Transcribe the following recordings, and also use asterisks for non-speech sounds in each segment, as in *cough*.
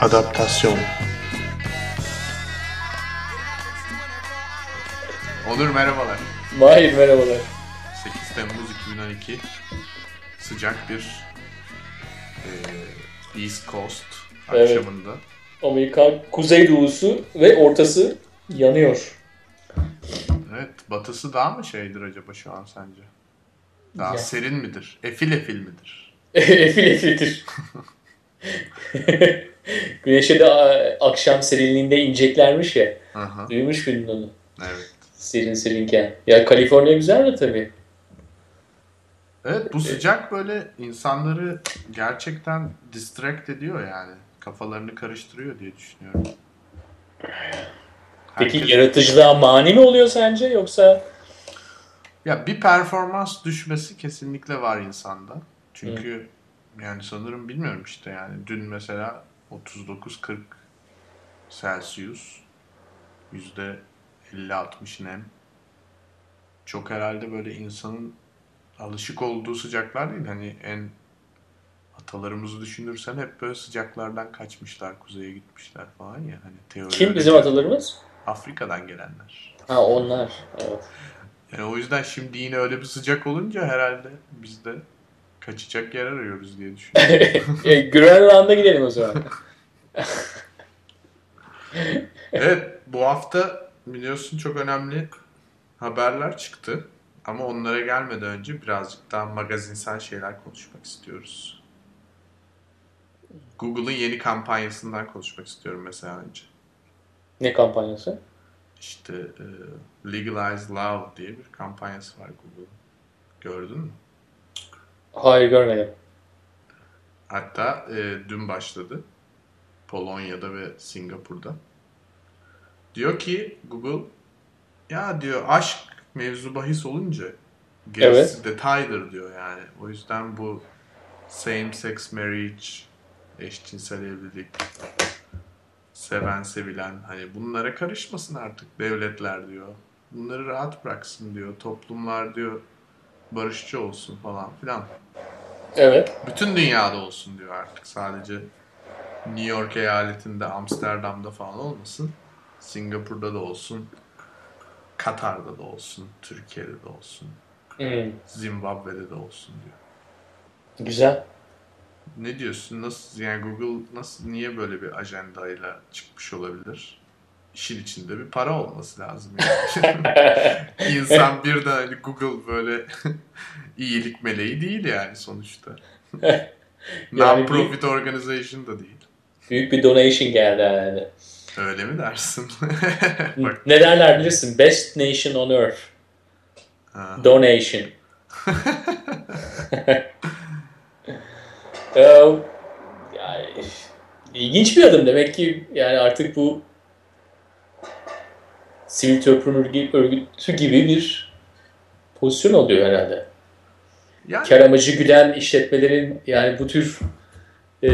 Adaptasyon Onur merhabalar. Mahir merhabalar. 8 Temmuz 2012 sıcak bir e, East Coast Evet. akşamında. Amerika kuzeydoğusu ve ortası yanıyor. Evet, batısı daha mı şeydir acaba şu an sence? Daha Ya. serin midir? Efil efil midir? *laughs* efil efildir. *laughs* Güneşe de akşam serinliğinde ineceklermiş ya. Hı hı. Duymuş muydun onu? Evet. Serin serinken. Ya Kaliforniya güzel mi tabii? Evet bu sıcak böyle insanları gerçekten distract ediyor yani. Kafalarını karıştırıyor diye düşünüyorum. Peki Herkes- yaratıcılığa mani mi oluyor sence yoksa? Ya bir performans düşmesi kesinlikle var insanda. Çünkü yani sanırım bilmiyorum işte yani dün mesela 39-40 Celsius yüzde 50-60 nem. Çok herhalde böyle insanın alışık olduğu sıcaklar değil. Hani en atalarımızı düşünürsen hep böyle sıcaklardan kaçmışlar, kuzeye gitmişler falan ya. Hani teori Kim bizim atalarımız? Afrika'dan gelenler. Ha onlar. Evet. Yani o yüzden şimdi yine öyle bir sıcak olunca herhalde biz de kaçacak yer arıyoruz diye *laughs* düşünüyorum. e, Grönland'a gidelim o zaman. evet bu hafta biliyorsun çok önemli haberler çıktı. Ama onlara gelmeden önce birazcık daha magazinsel şeyler konuşmak istiyoruz. Google'ın yeni kampanyasından konuşmak istiyorum mesela önce. Ne kampanyası? İşte e, Legalize Love diye bir kampanyası var Google'ın. Gördün mü? Hayır görmedim. Hatta e, dün başladı. Polonya'da ve Singapur'da. Diyor ki Google ya diyor aşk mevzu bahis olunca gerisi detaydır diyor yani. O yüzden bu same sex marriage, eşcinsel evlilik, seven sevilen hani bunlara karışmasın artık devletler diyor. Bunları rahat bıraksın diyor. Toplumlar diyor barışçı olsun falan filan. Evet. Bütün dünyada olsun diyor artık. Sadece New York eyaletinde, Amsterdam'da falan olmasın. Singapur'da da olsun. Katar'da da olsun. Türkiye'de de olsun. Hmm, Zimbabwe'de de olsun diyor. güzel. Ne diyorsun? Nasıl yani Google nasıl niye böyle bir ajandayla çıkmış olabilir? İşin içinde bir para olması lazım yani. *laughs* İnsan birden hani Google böyle *laughs* iyilik meleği değil yani sonuçta. *laughs* Yani Non-profit organization da değil. Büyük bir donation geldi herhalde. Öyle mi dersin? Bak. Ne derler bilirsin? Best nation on earth. ha. Donation. Yani, ilginç bir adım. Demek ki yani artık bu sivil toplum örgü- örgütü gibi bir pozisyon oluyor herhalde. Yani, kar amacı güden işletmelerin yani bu tür e,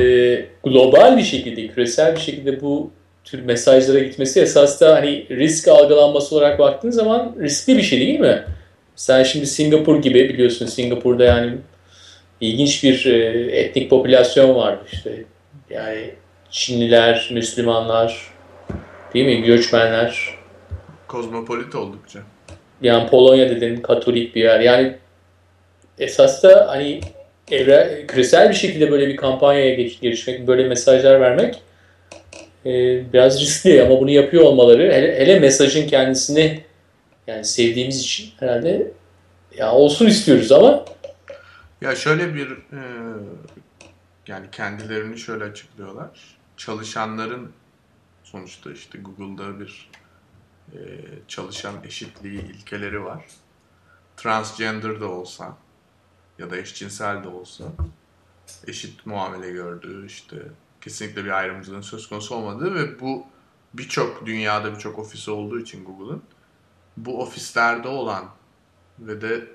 global bir şekilde, küresel bir şekilde bu tür mesajlara gitmesi esas da hani risk algılanması olarak baktığın zaman riskli bir şey değil mi? Sen şimdi Singapur gibi biliyorsun Singapur'da yani ilginç bir e, etnik popülasyon var işte. Yani Çinliler, Müslümanlar, değil mi? Göçmenler. Kozmopolit oldukça. Yani Polonya dedin Katolik bir yer. Yani esas da hani evre, küresel bir şekilde böyle bir kampanyaya geç, girişmek, böyle mesajlar vermek e, biraz riskli ama bunu yapıyor olmaları hele, hele mesajın kendisini yani sevdiğimiz için herhalde ya olsun istiyoruz ama Ya şöyle bir e, yani kendilerini şöyle açıklıyorlar. Çalışanların sonuçta işte Google'da bir e, çalışan eşitliği ilkeleri var. Transgender de olsa ya da eşcinsel de olsa eşit muamele gördüğü işte kesinlikle bir ayrımcılığın söz konusu olmadığı ve bu birçok dünyada birçok ofisi olduğu için Google'ın bu ofislerde olan ve de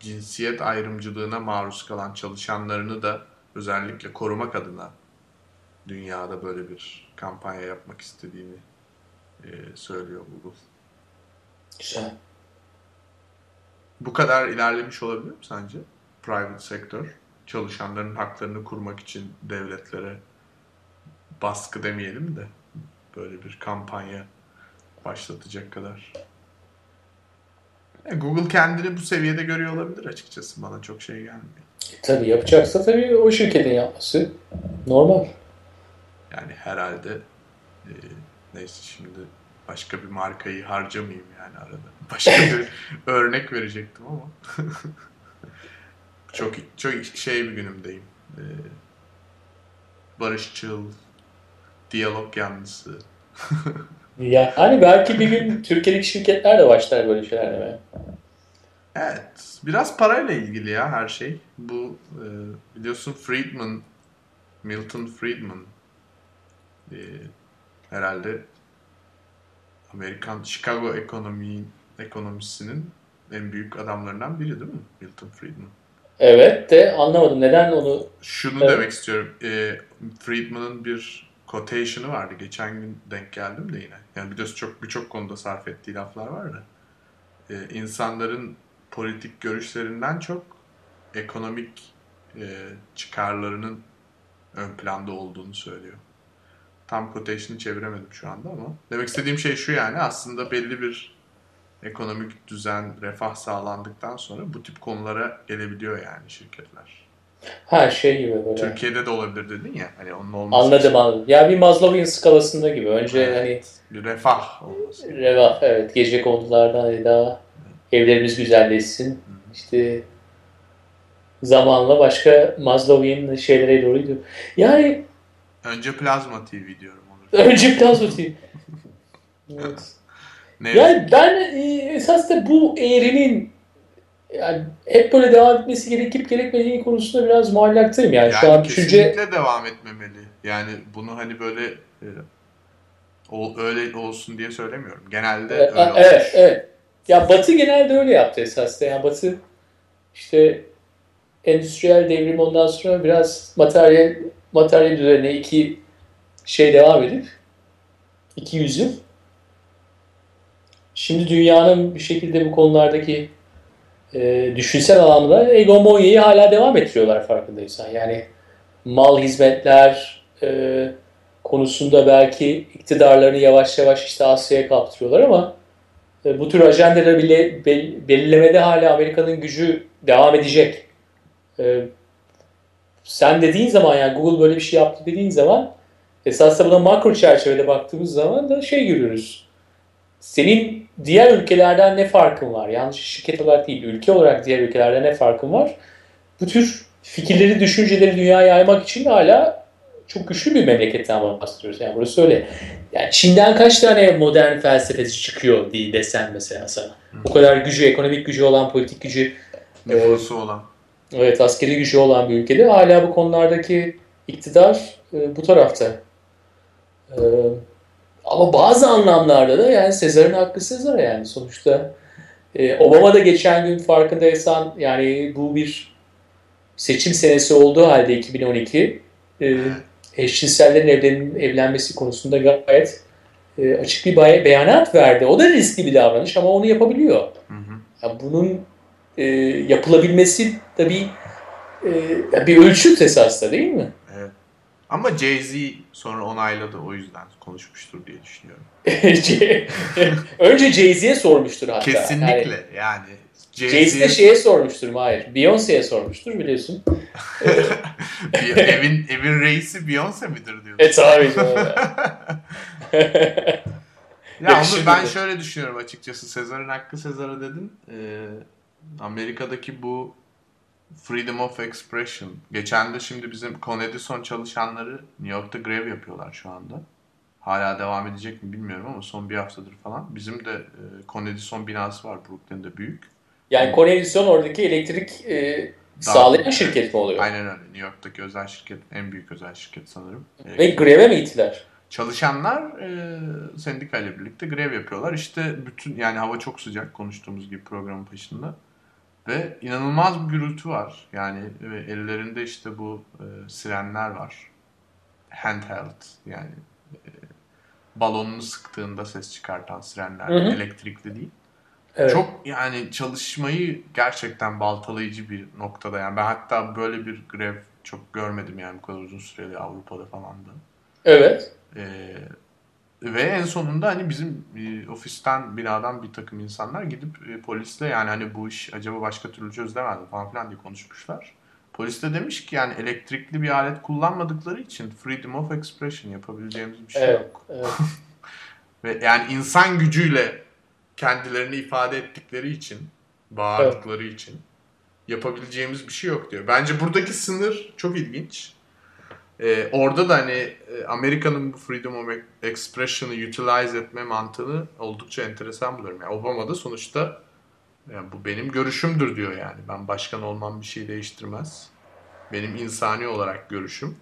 cinsiyet ayrımcılığına maruz kalan çalışanlarını da özellikle korumak adına dünyada böyle bir kampanya yapmak istediğini e, söylüyor Google. güzel. Bu kadar ilerlemiş olabilir mi sence? Private sektör çalışanların haklarını kurmak için devletlere baskı demeyelim de böyle bir kampanya başlatacak kadar. E, Google kendini bu seviyede görüyor olabilir açıkçası. Bana çok şey gelmiyor. Tabii yapacaksa tabii o şirketin yapması normal. Yani herhalde e, neyse şimdi başka bir markayı harcamayayım yani arada. Başka bir *laughs* örnek verecektim ama. *laughs* çok çok şey bir günümdeyim. E, barışçıl, diyalog yanlısı. Yani belki bir gün Türkiye'deki şirketler de başlar böyle şeyler demeye. Evet. Biraz parayla ilgili ya her şey. Bu e, biliyorsun Friedman, Milton Friedman e, herhalde Amerikan Chicago ekonomi ekonomisinin en büyük adamlarından biri değil mi? Milton Friedman. Evet de anlamadım. Neden onu... Şunu Evet. demek istiyorum. E, Friedman'ın bir quotation'ı vardı. Geçen gün denk geldim de yine. Yani biliyorsun çok birçok konuda sarf ettiği laflar var da. E, insanların politik görüşlerinden çok ekonomik e, çıkarlarının ön planda olduğunu söylüyor. Tam quotation'ı çeviremedim şu anda ama. Demek istediğim şey şu yani aslında belli bir ekonomik düzen, refah sağlandıktan sonra bu tip konulara gelebiliyor yani şirketler. Ha şey gibi böyle. Türkiye'de de olabilir dedin ya. Hani onun olması Anladım için anladım. Ya bir Maslow'un skalasında gibi. Önce Evet. hani bir refah olması. revah evet gece konulardan hani daha evlerimiz güzelleşsin. İşte zamanla başka Maslow'un şeylere doğru gidiyor. Yani Önce plazma TV diyorum olur. *laughs* önce Plazo TV. *laughs* Evet. Ne? Yani ben e, esas da bu eğrinin yani hep böyle devam etmesi gerekip gerekmediği konusunda biraz muallaktayım. Yani, yani şu an düşünce devam etmemeli. Yani bunu hani böyle e, o, öyle olsun diye söylemiyorum. Genelde E, öyle a- olmuş. evet, evet. Ya Batı genelde öyle yaptı esasında. Yani Batı işte endüstriyel devrim ondan sonra biraz materyal materyal üzerine iki şey devam edip iki yüzyıl. Şimdi dünyanın bir şekilde bu konulardaki e, düşünsel alanda hegemonyayı hala devam ettiriyorlar farkındaysan. Yani mal hizmetler e, konusunda belki iktidarlarını yavaş yavaş işte Asya'ya kaptırıyorlar ama e, bu tür ajandaları bile bel- belirlemede hala Amerika'nın gücü devam edecek. E, sen dediğin zaman yani Google böyle bir şey yaptı dediğin zaman esasında buna makro çerçevede baktığımız zaman da şey görüyoruz. Senin diğer ülkelerden ne farkın var? Yanlış şirket olarak değil, ülke olarak diğer ülkelerden ne farkın var? Bu tür fikirleri, düşünceleri dünyaya yaymak için hala çok güçlü bir memleketten bahsediyoruz. Yani burası öyle. Yani Çin'den kaç tane modern felsefeci çıkıyor diye desen mesela sana. O kadar gücü, ekonomik gücü olan, politik gücü, Nüfusu olan. Evet askeri gücü olan bir ülkede hala bu konulardaki iktidar e, bu tarafta. E, ama bazı anlamlarda da yani Sezar'ın hakkı Sezar yani sonuçta. E, Obama da geçen gün farkındaysan yani bu bir seçim senesi olduğu halde 2012 e, eşcinsellerin evlen, evlenmesi konusunda gayet e, açık bir beyanat verdi. O da riskli bir davranış ama onu yapabiliyor. Hı hı. Ya bunun e, yapılabilmesi tabii e, bir ölçüt esasında değil mi? Evet. Ama Jay-Z sonra onayladı o yüzden konuşmuştur diye düşünüyorum. *laughs* Önce Jay-Z'ye sormuştur hatta. Kesinlikle Yani yani. Jay-Z de şeye sormuştur hayır. Beyoncé'ye sormuştur biliyorsun. *laughs* Evin evin reisi Beyoncé midir diyorsun? E tabii. *laughs* Ya onu ben şöyle düşünüyorum açıkçası. Sezar'ın hakkı Sezar'a dedin. Ee, Amerika'daki bu freedom of expression. Geçen de şimdi bizim Con Edison çalışanları New York'ta grev yapıyorlar şu anda. Hala devam edecek mi bilmiyorum ama son bir haftadır falan. Bizim de e, Con Edison binası var Brooklyn'de büyük. yani Conedison oradaki elektrik e, sağlayan şirket mi oluyor? Aynen öyle. New York'taki özel şirket, en büyük özel şirket sanırım. Ee, Ve greve mi gittiler? Çalışanlar e, sendikayla birlikte grev yapıyorlar. İşte bütün yani hava çok sıcak konuştuğumuz gibi programın başında. Ve inanılmaz bir gürültü var. Yani ve ellerinde işte bu e, sirenler var. Handheld yani e, balonunu sıktığında ses çıkartan sirenler. Hı hı. Elektrikli değil. Evet. Çok yani çalışmayı gerçekten baltalayıcı bir noktada. Yani ben hatta böyle bir grev çok görmedim yani bu kadar uzun süreli Avrupa'da falan da. Evet. Ee, ve en sonunda hani bizim e, ofisten binadan bir takım insanlar gidip e, polisle yani hani bu iş acaba başka türlü çözülemez mi falan filan diye konuşmuşlar. Polis de demiş ki yani elektrikli bir alet kullanmadıkları için freedom of expression yapabileceğimiz bir şey Evet. yok. evet. *laughs* Ve yani insan gücüyle kendilerini ifade ettikleri için, bağırdıkları için yapabileceğimiz bir şey yok diyor. Bence buradaki sınır çok ilginç. Ee, orada da hani e, Amerika'nın bu freedom of expression'ı utilize etme mantığını oldukça enteresan buluyorum. Yani Obama da sonuçta yani bu benim görüşümdür diyor yani. Ben başkan olmam bir şey değiştirmez. Benim insani olarak görüşüm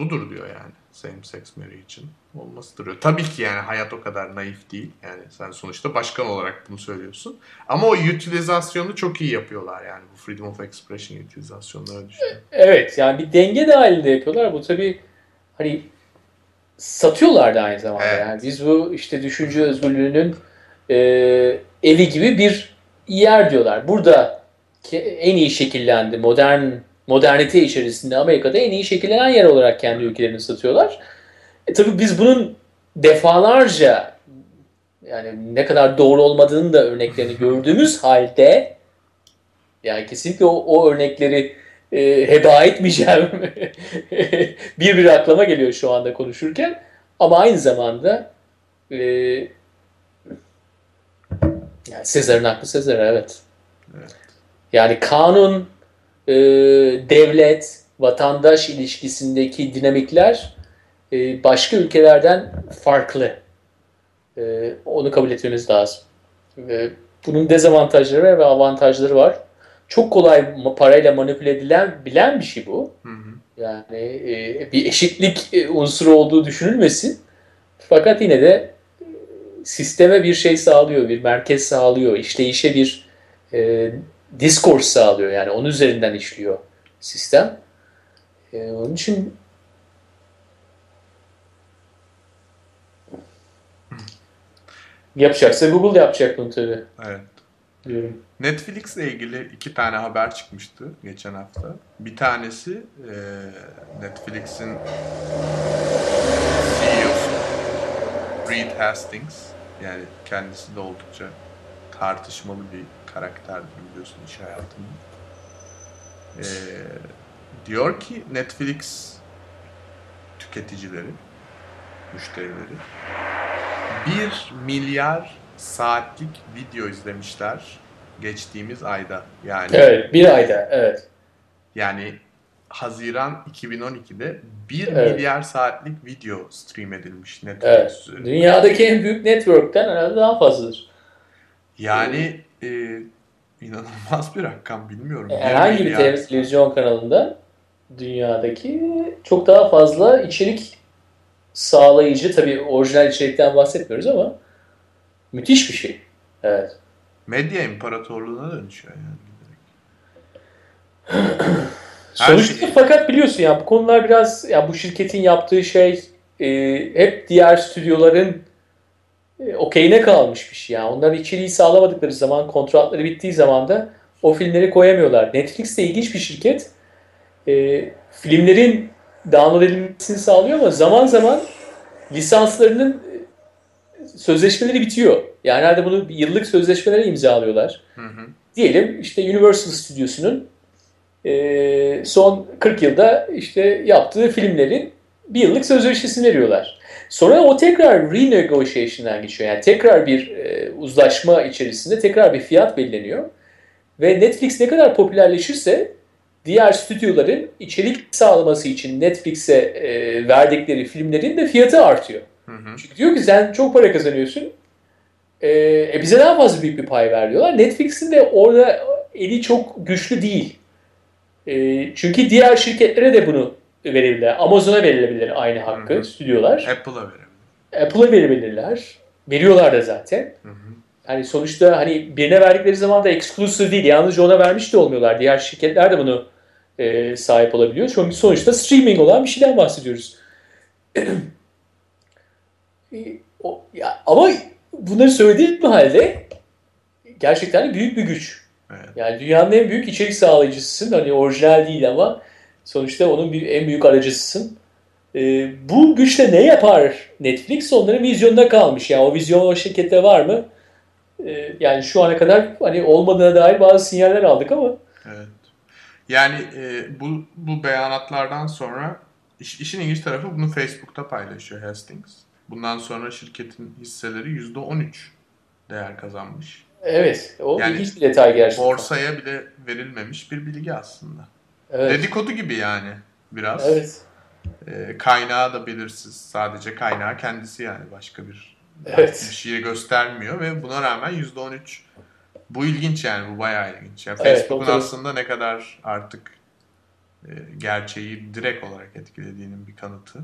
budur diyor yani. Same sex marriage için olmasıdır diyor. Tabii ki yani hayat o kadar naif değil. Yani sen sonuçta başkan olarak bunu söylüyorsun. Ama o utilizasyonu çok iyi yapıyorlar yani. Bu freedom of expression utilizasyonunu öyle düşünüyorum. Evet yani bir denge dahilinde yapıyorlar. Bu tabii hani satıyorlar da aynı zamanda. Evet. Yani biz bu işte düşünce özgürlüğünün e, evi gibi bir yer diyorlar. Burada en iyi şekillendi. Modern modernite içerisinde Amerika'da en iyi şekillenen yer olarak kendi ülkelerini satıyorlar. E tabii biz bunun defalarca yani ne kadar doğru olmadığını da örneklerini *laughs* gördüğümüz halde yani kesinlikle o, o örnekleri e, heba etmeyeceğim *laughs* bir bir aklıma geliyor şu anda konuşurken. Ama aynı zamanda e, yani Sezar'ın aklı Sezar evet. Evet. Yani kanun, e, devlet, vatandaş ilişkisindeki dinamikler e, başka ülkelerden farklı. E, onu kabul etmemiz lazım. Ve bunun dezavantajları ve avantajları var. Çok kolay parayla manipüle edilen bilen bir şey bu. Hı hı. Yani e, bir eşitlik e, unsuru olduğu düşünülmesin. Fakat yine de e, sisteme bir şey sağlıyor, bir merkez sağlıyor, işleyişe bir e, discourse sağlıyor. Yani onun üzerinden işliyor sistem. E, onun için yapacaksa Google yapacak bunu tabii. Evet. Diyorum. Netflix ile ilgili iki tane haber çıkmıştı geçen hafta. Bir tanesi e, Netflix'in CEO'su Reed Hastings. Yani kendisi de oldukça tartışmalı bir karakterdir biliyorsun iş hayatında. E, diyor ki Netflix tüketicileri, müşterileri 1 milyar saatlik video izlemişler geçtiğimiz ayda. Yani Evet, bir ayda. Evet. yani Haziran 2012'de 1 Evet. milyar saatlik video stream edilmiş Netflix Evet. üzerinde. Dünyadaki en büyük network'ten herhalde daha fazladır. Yani e, inanılmaz bir rakam bilmiyorum. Bir Herhangi bir televizyon kanalında dünyadaki çok daha fazla içerik sağlayıcı tabii orijinal içerikten bahsetmiyoruz ama müthiş bir şey. Evet. Medya imparatorluğuna dönüşüyor yani. *clears throat* Sonuçta şey- fakat biliyorsun ya bu konular biraz ya bu şirketin yaptığı şey e, hep diğer stüdyoların e, okeyine kalmış bir şey. Yani onların içeriği sağlamadıkları zaman kontratları bittiği zaman da o filmleri koyamıyorlar. Netflix de ilginç bir şirket. E, filmlerin download edilmesini sağlıyor ama zaman zaman lisanslarının e, sözleşmeleri bitiyor. Yani herhalde bunu yıllık sözleşmelere imzalıyorlar Hı hı. diyelim işte Universal Stüdyosu'nun e, son 40 yılda işte yaptığı filmlerin bir yıllık sözleşmesini veriyorlar. Sonra o tekrar renegotiation'dan geçiyor. Yani tekrar bir e, uzlaşma içerisinde tekrar bir fiyat belirleniyor. Ve Netflix ne kadar popülerleşirse diğer stüdyoların içerik sağlaması için Netflix'e e, verdikleri filmlerin de fiyatı artıyor. Hı hı. Çünkü diyor ki sen çok para kazanıyorsun. Ee, e, bize daha fazla büyük bir pay ver diyorlar. Netflix'in de orada eli çok güçlü değil. Ee, çünkü diğer şirketlere de bunu verebilirler. Amazon'a verilebilir aynı hakkı Hı hı. stüdyolar. Apple'a verebilir. Apple'a verebilirler. Veriyorlar da zaten. Hı hı. Yani sonuçta hani birine verdikleri zaman da exclusive değil. Yalnızca ona vermiş de olmuyorlar. Diğer şirketler de bunu e, sahip olabiliyor. Çünkü sonuçta streaming olan bir şeyden bahsediyoruz. *clears throat* E, o, ya, ama bunları söylediğim halde gerçekten büyük bir güç. Evet. Yani dünyanın en büyük içerik sağlayıcısısın. Hani orijinal değil ama sonuçta onun bir, en büyük aracısısın. E, bu güçle ne yapar Netflix? Onların vizyonunda kalmış. Yani o vizyon o şirkette var mı? E, yani şu ana kadar hani olmadığına dair bazı sinyaller aldık ama. Evet. Yani e, bu bu beyanatlardan sonra iş, işin ilginç tarafı bunu Facebook'ta paylaşıyor Hastings. Bundan sonra şirketin hisseleri %13 değer kazanmış. Evet. O Yani ilginç bir detay gerçekten. Borsaya bile verilmemiş bir bilgi aslında. Evet. Dedikodu gibi yani biraz. Evet. E, kaynağı da belirsiz. Sadece kaynağı kendisi yani başka bir Evet. bir şeye göstermiyor ve buna rağmen %13 bu ilginç yani bu bayağı ilginç. Yani Evet, Facebook'un tabii. aslında ne kadar artık e, gerçeği direkt olarak etkilediğinin bir kanıtı.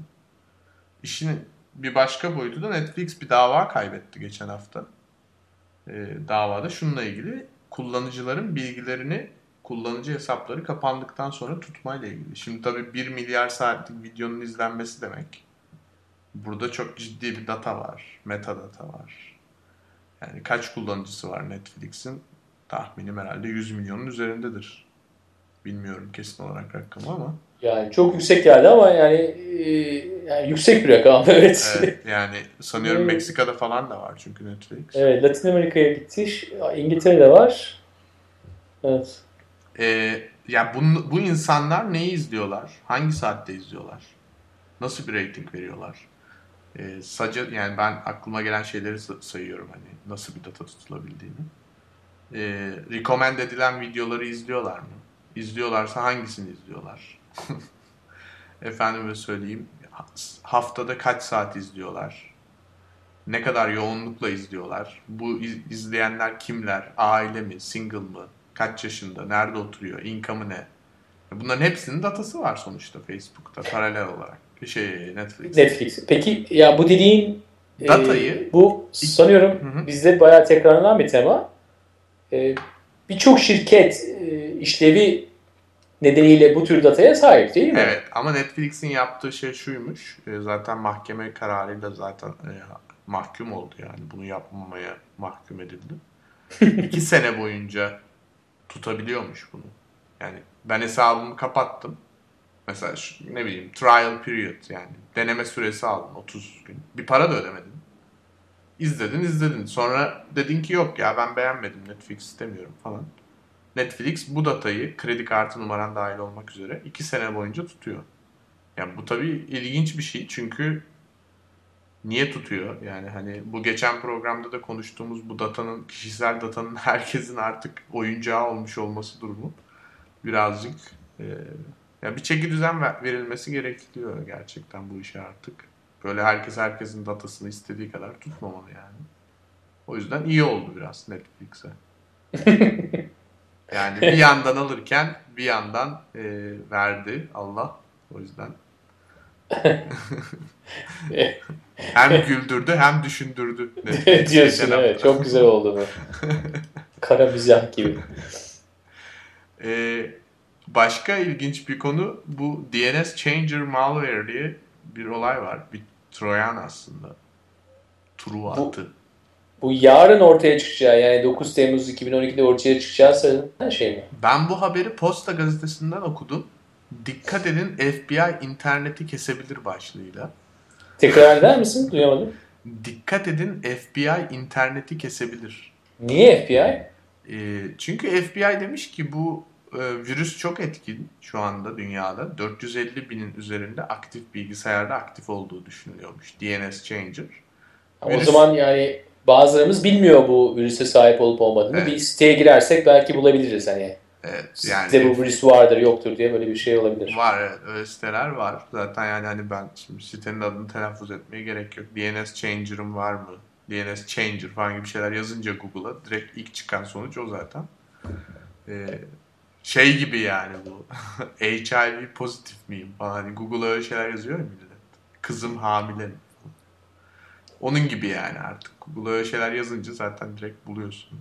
İşin bir başka boyutu da Netflix bir dava kaybetti geçen hafta. E, davada şununla ilgili kullanıcıların bilgilerini kullanıcı hesapları kapandıktan sonra tutmayla ilgili. Şimdi tabii 1 milyar saatlik videonun izlenmesi demek. Burada çok ciddi bir data var. Metadata var. Yani kaç kullanıcısı var Netflix'in? Tahminim herhalde 100 milyonun üzerindedir. Bilmiyorum kesin olarak rakamı ama. Yani çok yüksek geldi ama yani, e, yani yüksek bir rakam. *laughs* Evet. Evet, yani sanıyorum Evet. Meksika'da falan da var çünkü Netflix. Evet, Latin Amerika'ya gitti. İngiltere'de var. Evet. Ee, ya bu, bu insanlar neyi izliyorlar? Hangi saatte izliyorlar? Nasıl bir rating veriyorlar? Ee, sadece yani ben aklıma gelen şeyleri sa- sayıyorum hani nasıl bir data tutulabildiğini. Ee, recommend edilen videoları izliyorlar mı? İzliyorlarsa hangisini izliyorlar? *laughs* Efendime söyleyeyim ha- haftada kaç saat izliyorlar? Ne kadar yoğunlukla izliyorlar? Bu iz- izleyenler kimler? Aile mi? Single mı? Kaç yaşında? Nerede oturuyor? Income'ı ne? Bunların hepsinin datası var sonuçta Facebook'ta paralel olarak. Şey Netflix. Netflix. Peki ya bu dediğin e, Datayı- bu sanıyorum Hı hı. bizde bayağı tekrarlanan bir tema. E, Birçok şirket e, işlevi nedeniyle bu tür dataya sahip değil mi? Evet ama Netflix'in yaptığı şey şuymuş. e, Zaten mahkeme kararıyla zaten e, mahkum oldu yani. Bunu yapmamaya mahkum edildi. *laughs* İki sene boyunca tutabiliyormuş bunu. Yani ben hesabımı kapattım. Mesela şu, ne bileyim trial period yani deneme süresi aldın 30 gün. Bir para da ödemedin. İzledin izledin. Sonra dedin ki yok ya ben beğenmedim Netflix istemiyorum falan. Netflix bu datayı kredi kartı numaran dahil olmak üzere 2 sene boyunca tutuyor. Yani bu tabii ilginç bir şey çünkü niye tutuyor? Yani hani bu geçen programda da konuştuğumuz bu datanın, kişisel datanın *laughs* herkesin artık oyuncağı olmuş olması durumu birazcık e, ya bir çeki düzen ver- verilmesi gerekiyor gerçekten bu işe artık. Böyle herkes herkesin datasını istediği kadar tutmamalı yani. O yüzden iyi oldu biraz Netflix'e. *laughs* Yani bir yandan alırken bir yandan e, verdi Allah. O yüzden *laughs* hem güldürdü hem düşündürdü. *laughs* Diyorsun evet. Çok güzel oldu bu. *laughs* Kara mizah gibi. Ee, başka ilginç bir konu bu DNS Changer Malware diye bir olay var. Bir Trojan aslında. Bu- attı. Bu yarın ortaya çıkacağı yani 9 Temmuz 2012'de ortaya çıkacağı söylenen şey mi? Ben bu haberi Posta gazetesinden okudum. Dikkat edin FBI interneti kesebilir başlığıyla. Tekrar eder misin? Duyamadım. Dikkat edin FBI interneti kesebilir. Niye FBI? Ee, çünkü FBI demiş ki bu e, virüs çok etkin şu anda dünyada. 450 binin üzerinde aktif bilgisayarda aktif olduğu düşünülüyormuş. DNS Changer. O Virüs- zaman yani bazılarımız bilmiyor bu virüse sahip olup olmadığını. Evet. Bir siteye girersek belki bulabiliriz hani. Evet, yani Sitede bu virüs vardır yoktur diye böyle bir şey olabilir. var evet, öyle siteler var. Zaten yani hani ben şimdi sitenin adını telaffuz etmeye gerek yok. DNS Changer'ım var mı? DNS Changer falan gibi şeyler yazınca Google'a direkt ilk çıkan sonuç o zaten. Ee, şey gibi yani bu. *laughs* HIV pozitif miyim falan. Hani Google'a öyle şeyler yazıyor ya millet. Kızım hamile mi? Onun gibi yani artık. Google'a öyle şeyler yazınca zaten direkt buluyorsun.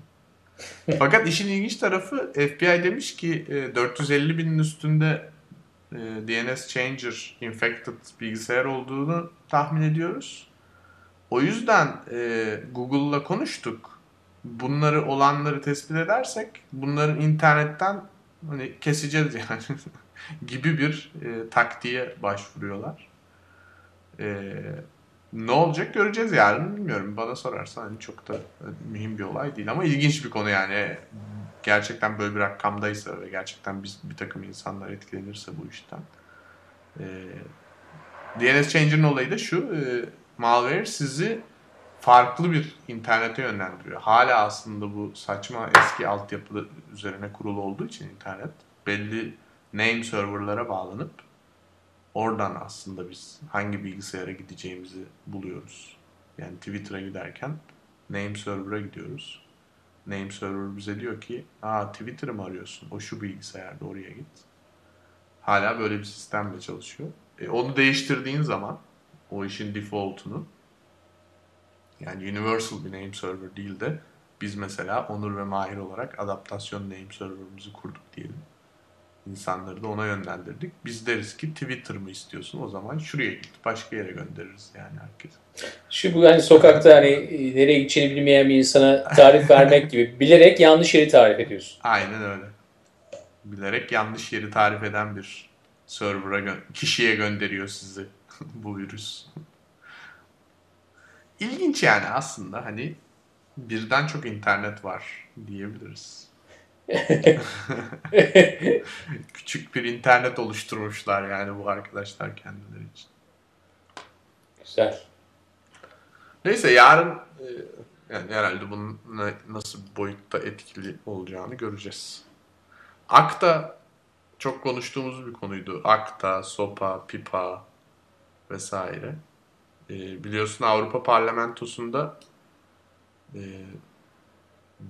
Fakat işin ilginç tarafı FBI demiş ki e, 450 binin üstünde e, DNS Changer infected bilgisayar olduğunu tahmin ediyoruz. O yüzden e, Google'la konuştuk. Bunları olanları tespit edersek bunların internetten hani keseceğiz yani *laughs* gibi bir e, taktiğe başvuruyorlar. Ee, ne olacak göreceğiz yarın bilmiyorum. Bana sorarsan hani çok da mühim bir olay değil ama ilginç bir konu yani. Gerçekten böyle bir rakamdaysa ve gerçekten biz, bir takım insanlar etkilenirse bu işten. Ee, DNS Changer'ın olayı da şu. E, malware sizi farklı bir internete yönlendiriyor. Hala aslında bu saçma eski altyapı üzerine kurulu olduğu için internet belli name serverlara bağlanıp oradan aslında biz hangi bilgisayara gideceğimizi buluyoruz. Yani Twitter'a giderken name server'a gidiyoruz. Name server bize diyor ki aa Twitter'ı mı arıyorsun? O şu bilgisayarda oraya git. Hala böyle bir sistemle çalışıyor. E, onu değiştirdiğin zaman o işin default'unu yani universal bir name server değil de biz mesela Onur ve Mahir olarak adaptasyon name server'ımızı kurduk diyelim. İnsanları da ona yönlendirdik. Biz deriz ki Twitter mı istiyorsun? O zaman şuraya git. Başka yere göndeririz yani herkes. Şu bu hani sokakta hani e, nereye gideceğini bilmeyen bir insana tarif vermek gibi bilerek yanlış yeri tarif ediyorsun. Aynen öyle. Bilerek yanlış yeri tarif eden bir server'a gö- kişiye gönderiyor sizi *laughs* bu virüs. İlginç yani aslında hani birden çok internet var diyebiliriz. *laughs* Küçük bir internet oluşturmuşlar yani bu arkadaşlar kendileri için. Güzel. Neyse yarın e, yani herhalde bunun nasıl bir boyutta etkili olacağını göreceğiz. Akta çok konuştuğumuz bir konuydu. Akta, SOPA, PIPA vesaire. E, biliyorsun Avrupa Parlamentosu'nda e,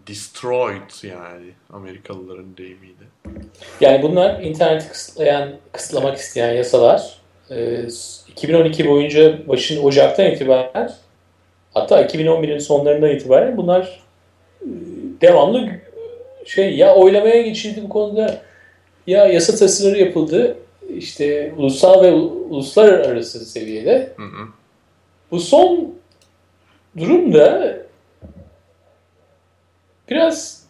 destroyed yani Amerikalıların deyimiyle. Yani bunlar interneti kısıtlayan, kısıtlamak isteyen yasalar. Ee, 2012 boyunca başın Ocak'tan itibaren hatta 2011'in sonlarından itibaren bunlar e, devamlı şey ya oylamaya geçildi bu konuda ya yasa tasarıları yapıldı işte ulusal ve uluslararası seviyede. Hı hı. Bu son durumda biraz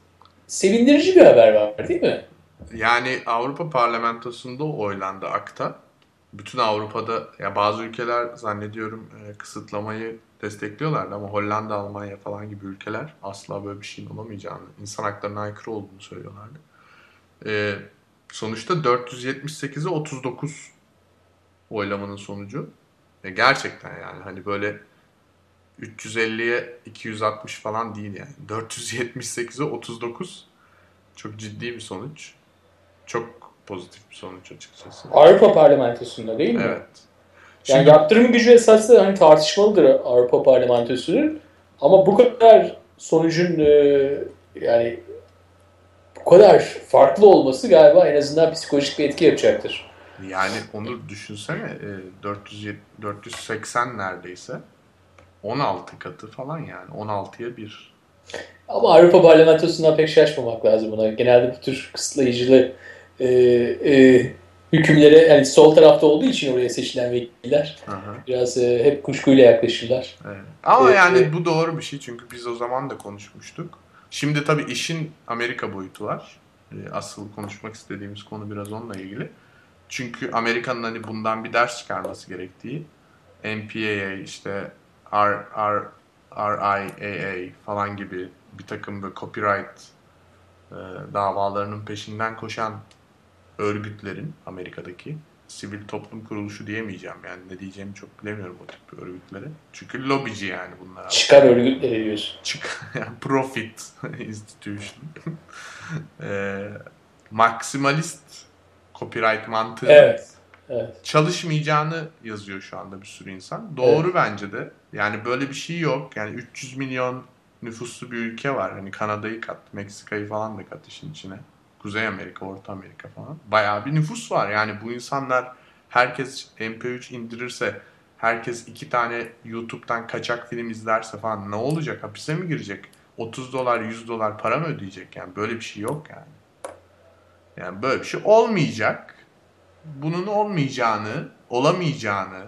sevindirici bir haber var değil mi? Yani Avrupa Parlamentosu'nda oylandı akta. Bütün Avrupa'da ya bazı ülkeler zannediyorum e, kısıtlamayı destekliyorlardı ama Hollanda, Almanya falan gibi ülkeler asla böyle bir şeyin olamayacağını, insan haklarına aykırı olduğunu söylüyorlardı. E, sonuçta 478'e 39 oylamanın sonucu. E, gerçekten yani hani böyle 350'ye 260 falan değil yani. 478'e 39 çok ciddi bir sonuç. Çok pozitif bir sonuç açıkçası. Avrupa Parlamentosu'nda değil mi? Evet. Yani Şimdi yaptırım gücü esaslı hani tartışmalıdır Avrupa Parlamentosu'nun ama bu kadar sonucun e, yani bu kadar farklı olması galiba en azından psikolojik bir etki yapacaktır. yani onu düşünsene e, 470 480 neredeyse 16 katı falan yani 16'ya 1. Ama Avrupa Parlamentosu'ndan pek şaşmamak lazım buna. Genelde bu tür kısıtlayıcılı e, e, hükümlere yani sol tarafta olduğu için oraya seçilen vekiller Hı hı. biraz e, hep kuşkuyla yaklaşırlar. Evet. Ama Evet, yani evet. bu doğru bir şey çünkü biz o zaman da konuşmuştuk. Şimdi tabii işin Amerika boyutu var. Ee, Asıl konuşmak istediğimiz konu biraz onunla ilgili. Çünkü Amerika'nın hani bundan bir ders çıkarması gerektiği MPAA işte R, R, RIAA falan gibi bir takım böyle copyright e, davalarının peşinden koşan örgütlerin Amerika'daki sivil toplum kuruluşu diyemeyeceğim yani ne diyeceğimi çok bilemiyorum o tip örgütlere. Çünkü lobici yani bunlar. Çıkar örgütleri diyorsun. Çık yani *laughs* profit institution. Eee *laughs* maksimalist copyright mantığı Evet. Evet. çalışmayacağını yazıyor şu anda bir sürü insan. Doğru bence de. Yani böyle bir şey yok. Yani 300 milyon nüfuslu bir ülke var. Hani Kanada'yı kat, Meksika'yı falan da kat işin içine. Kuzey Amerika, Orta Amerika falan. Bayağı bir nüfus var. Yani bu insanlar herkes MP3 indirirse, herkes iki tane YouTube'dan kaçak film izlerse falan ne olacak? Hapise mi girecek? 30 dolar, 100 dolar para mı ödeyecek? Yani böyle bir şey yok yani. Yani böyle bir şey olmayacak bunun olmayacağını, olamayacağını,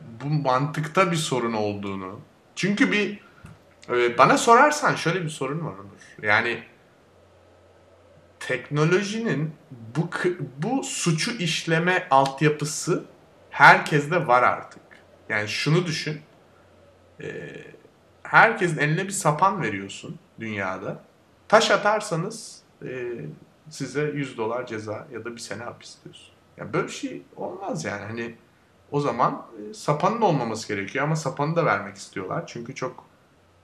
bu mantıkta bir sorun olduğunu. Çünkü bir e, bana sorarsan şöyle bir sorun var Onur. Yani teknolojinin bu bu suçu işleme altyapısı herkeste var artık. Yani şunu düşün. E, herkesin eline bir sapan veriyorsun dünyada. Taş atarsanız e, size 100 dolar ceza ya da bir sene hapis diyorsun. Ya böyle bir şey olmaz yani. Hani o zaman e, sapanın olmaması gerekiyor ama sapanı da vermek istiyorlar. Çünkü çok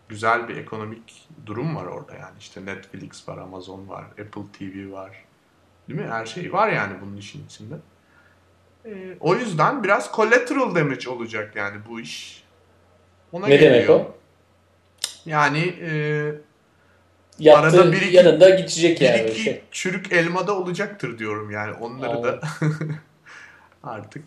güzel bir ekonomik durum var orada yani. İşte Netflix var, Amazon var, Apple TV var. Değil mi? Her şey var yani bunun işin içinde. E, o yüzden biraz collateral damage olacak yani bu iş. Ona ne geliyor. demek o? Yani e, Yaptığı, arada bir iki, yanında gidecek bir yani. Bir iki şey. çürük elmada olacaktır diyorum yani. Onları da *laughs* artık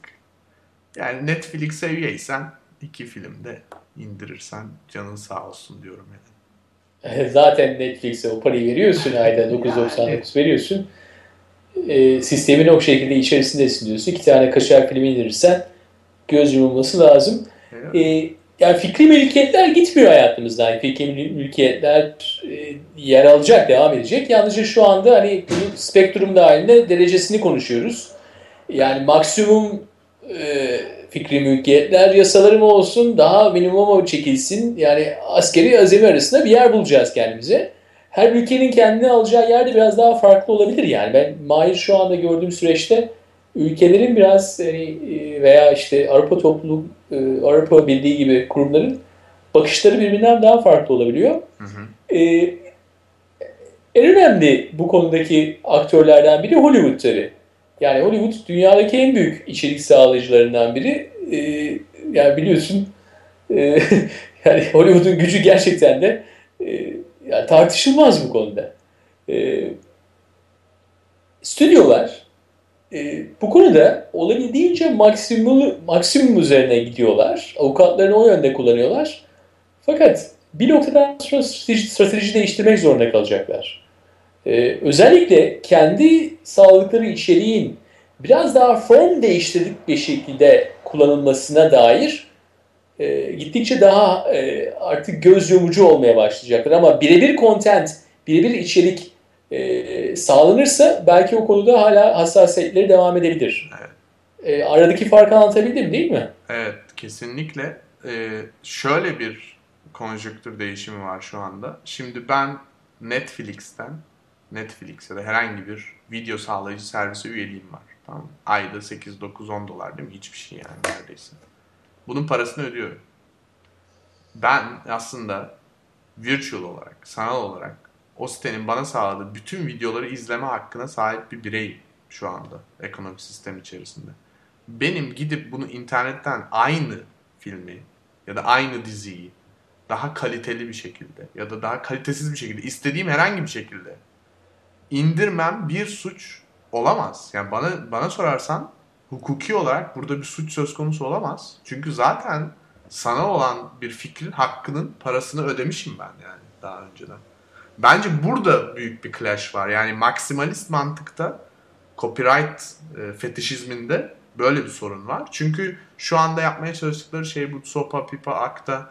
yani Netflix'e üyeysen iki filmde indirirsen canın sağ olsun diyorum yani. *laughs* Zaten Netflix'e o parayı veriyorsun ayda 9.99 *laughs* yani. veriyorsun. E, sistemin o şekilde içerisindesin diyorsun. İki tane kaşar filmi indirirsen göz yumulması lazım. Evet. E, yani fikri mülkiyetler gitmiyor hayatımızdan. Fikri mülkiyetler e, yer alacak, devam edecek. Yalnızca şu anda hani bunun spektrum dahilinde derecesini konuşuyoruz. Yani maksimum e, fikri mülkiyetler yasaları mı olsun, daha minimuma çekilsin. Yani askeri azami arasında bir yer bulacağız kendimize. Her ülkenin kendine alacağı yerde biraz daha farklı olabilir yani. Ben Mahir şu anda gördüğüm süreçte ülkelerin biraz hani, veya işte Avrupa topluluk, e, Avrupa Birliği gibi kurumların bakışları birbirinden daha farklı olabiliyor. Hı hı. Ee, en önemli bu konudaki aktörlerden biri Hollywood tabii. Yani Hollywood dünyadaki en büyük içerik sağlayıcılarından biri. Ee, yani biliyorsun e, *laughs* yani Hollywood'un gücü gerçekten de e, yani tartışılmaz bu konuda. E, stüdyolar e, bu konuda olabildiğince maksimum, maksimum üzerine gidiyorlar. Avukatlarını o yönde kullanıyorlar. Fakat bir noktadan sonra strateji, değiştirmek zorunda kalacaklar. Ee, özellikle kendi sağlıkları içeriğin biraz daha form değiştirdik bir şekilde kullanılmasına dair e, gittikçe daha e, artık göz yumucu olmaya başlayacaklar. Ama birebir content, birebir içerik e, sağlanırsa belki o konuda hala hassasiyetleri devam edebilir. Evet. E, aradaki farkı anlatabildim değil mi? Evet kesinlikle. E, şöyle bir konjonktür değişimi var şu anda. Şimdi ben Netflix'ten Netflix ya da herhangi bir video sağlayıcı servise üyeliğim var. Tamam Ayda 8, 9, 10 dolar değil mi? Hiçbir şey yani neredeyse. Bunun parasını ödüyorum. Ben aslında virtual olarak, sanal olarak o sitenin bana sağladığı bütün videoları izleme hakkına sahip bir birey şu anda ekonomik sistem içerisinde. Benim gidip bunu internetten aynı filmi ya da aynı diziyi daha kaliteli bir şekilde ya da daha kalitesiz bir şekilde istediğim herhangi bir şekilde indirmem bir suç olamaz. Yani bana bana sorarsan hukuki olarak burada bir suç söz konusu olamaz. Çünkü zaten sana olan bir fikrin hakkının parasını ödemişim ben yani daha önceden. Bence burada büyük bir clash var. Yani maksimalist mantıkta copyright e, fetişizminde böyle bir sorun var. Çünkü şu anda yapmaya çalıştıkları şey bu sopa, pipa, akta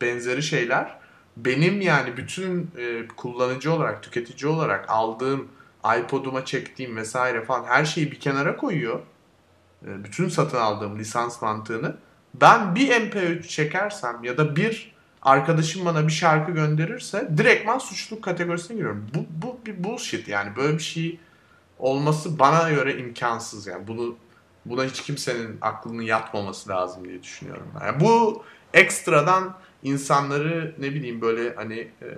benzeri şeyler benim yani bütün e, kullanıcı olarak, tüketici olarak aldığım iPod'uma çektiğim vesaire falan her şeyi bir kenara koyuyor. E, bütün satın aldığım lisans mantığını. Ben bir MP3 çekersem ya da bir arkadaşım bana bir şarkı gönderirse direktman suçluluk kategorisine giriyorum. Bu, bu bir bullshit yani böyle bir şey olması bana göre imkansız yani bunu buna hiç kimsenin aklının yatmaması lazım diye düşünüyorum. Yani bu ekstradan insanları ne bileyim böyle hani e,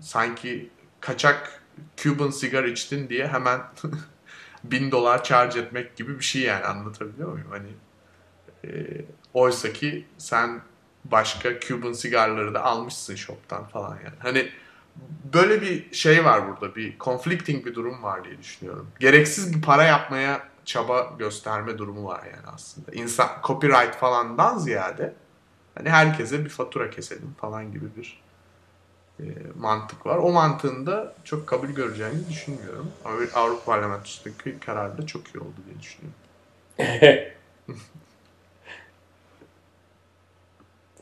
sanki kaçak Cuban sigar içtin diye hemen *laughs* bin dolar charge etmek gibi bir şey yani anlatabiliyor muyum? Hani e, oysa ki sen başka Cuban sigarları da almışsın shop'tan falan yani. Hani böyle bir şey var burada. Bir conflicting bir durum var diye düşünüyorum. Gereksiz bir para yapmaya çaba gösterme durumu var yani aslında. İnsan copyright falandan ziyade hani herkese bir fatura keselim falan gibi bir e, mantık var. O mantığın da çok kabul göreceğini düşünmüyorum. Avrupa Parlamentosu'ndaki karar da çok iyi oldu diye düşünüyorum. *laughs*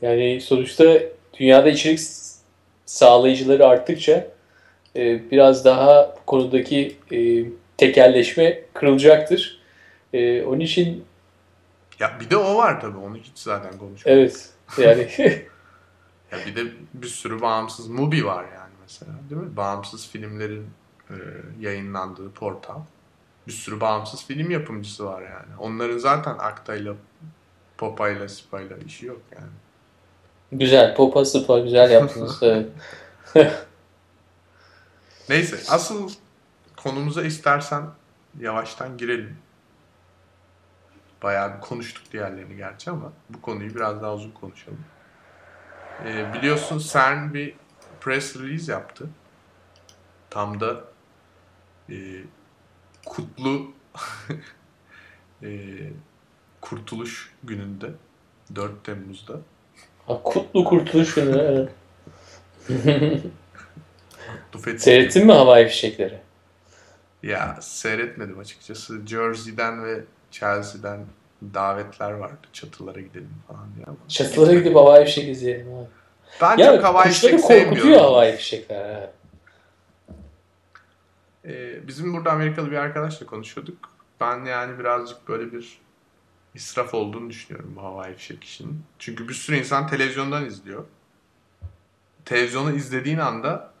Yani sonuçta dünyada içerik sağlayıcıları arttıkça e, biraz daha konudaki e, tekelleşme kırılacaktır. E, onun için Ya bir de o var tabii onu hiç zaten konuşmadık. Evet. Yani *laughs* *laughs* Ya bir de bir sürü bağımsız Mubi var yani mesela değil mi? Bağımsız filmlerin e, yayınlandığı portal. Bir sürü bağımsız film yapımcısı var yani. Onların zaten Akta'yla, Popa'yla, Spa'yla işi yok yani. Güzel. Popa sıpa güzel yaptınız. *laughs* Evet. Neyse asıl konumuza istersen yavaştan girelim. Bayağı bir konuştuk diğerlerini gerçi ama bu konuyu biraz daha uzun konuşalım. Ee, biliyorsun CERN bir press release yaptı. Tam da e, kutlu *laughs* e, kurtuluş gününde 4 Temmuz'da. Ha, Kutlu kurtuluş günü. Evet. *laughs* Kutlu Fethi Seyrettin mi havai fişekleri? Ya seyretmedim açıkçası. Jersey'den ve Chelsea'den davetler vardı. Çatılara gidelim falan diye ama. Çatılara gidip havai fişek izleyelim. Ha. Ben Ya çok havai fişek korkutuyor sevmiyorum. havai fişekler. Evet. Ee, bizim burada Amerikalı bir arkadaşla konuşuyorduk. Ben yani birazcık böyle bir israf olduğunu düşünüyorum bu havai fişek işinin. Çünkü bir sürü insan televizyondan izliyor. Televizyonu izlediğin anda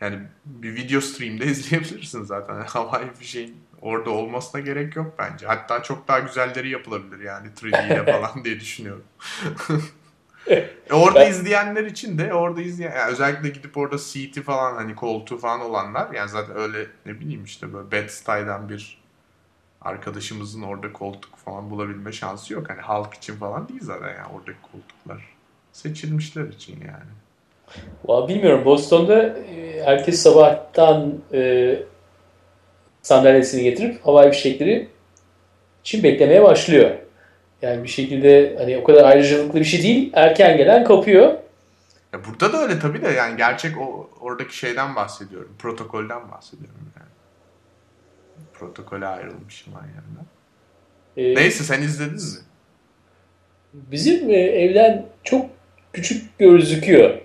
yani bir video stream'de *laughs* izleyebilirsin zaten. Yani havai fişeğin orada olmasına gerek yok bence. Hatta çok daha güzelleri yapılabilir yani *laughs* 3D ile falan diye düşünüyorum. E *laughs* orada Ben- izleyenler için de orada izleyen yani özellikle gidip orada seat'i falan hani koltuğu falan olanlar yani zaten öyle ne bileyim işte böyle Bed-Stuy'dan bir arkadaşımızın orada koltuk falan bulabilme şansı yok. Hani halk için falan değil zaten yani oradaki koltuklar. Seçilmişler için yani. Valla bilmiyorum. Boston'da e, herkes sabahtan e, sandalyesini getirip havai fişekleri için beklemeye başlıyor. Yani bir şekilde hani o kadar ayrıcalıklı bir şey değil. Erken gelen kapıyor. Ya burada da öyle tabii de yani gerçek o oradaki şeyden bahsediyorum. Protokolden bahsediyorum yani. Protokole ayrılmışım ben yani. E, Neyse sen izledin mi? Bizim e, evden çok küçük gözüküyor. *laughs*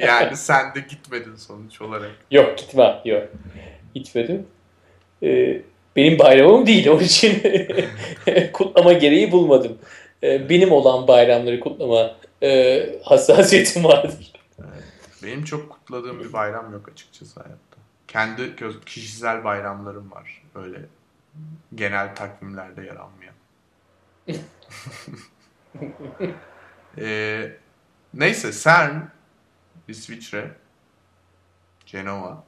yani sen de gitmedin sonuç olarak. Yok gitmem. Yok. Gitmedim. E, benim bayramım değil. Onun için *laughs* kutlama gereği bulmadım. E, benim olan bayramları kutlama e, hassasiyetim vardır. Benim çok kutladığım bir bayram yok açıkçası hayatta. Kendi kişisel bayramlarım var. Öyle genel takvimlerde yer almayan. *laughs* Ee, neyse CERN İsviçre Cenova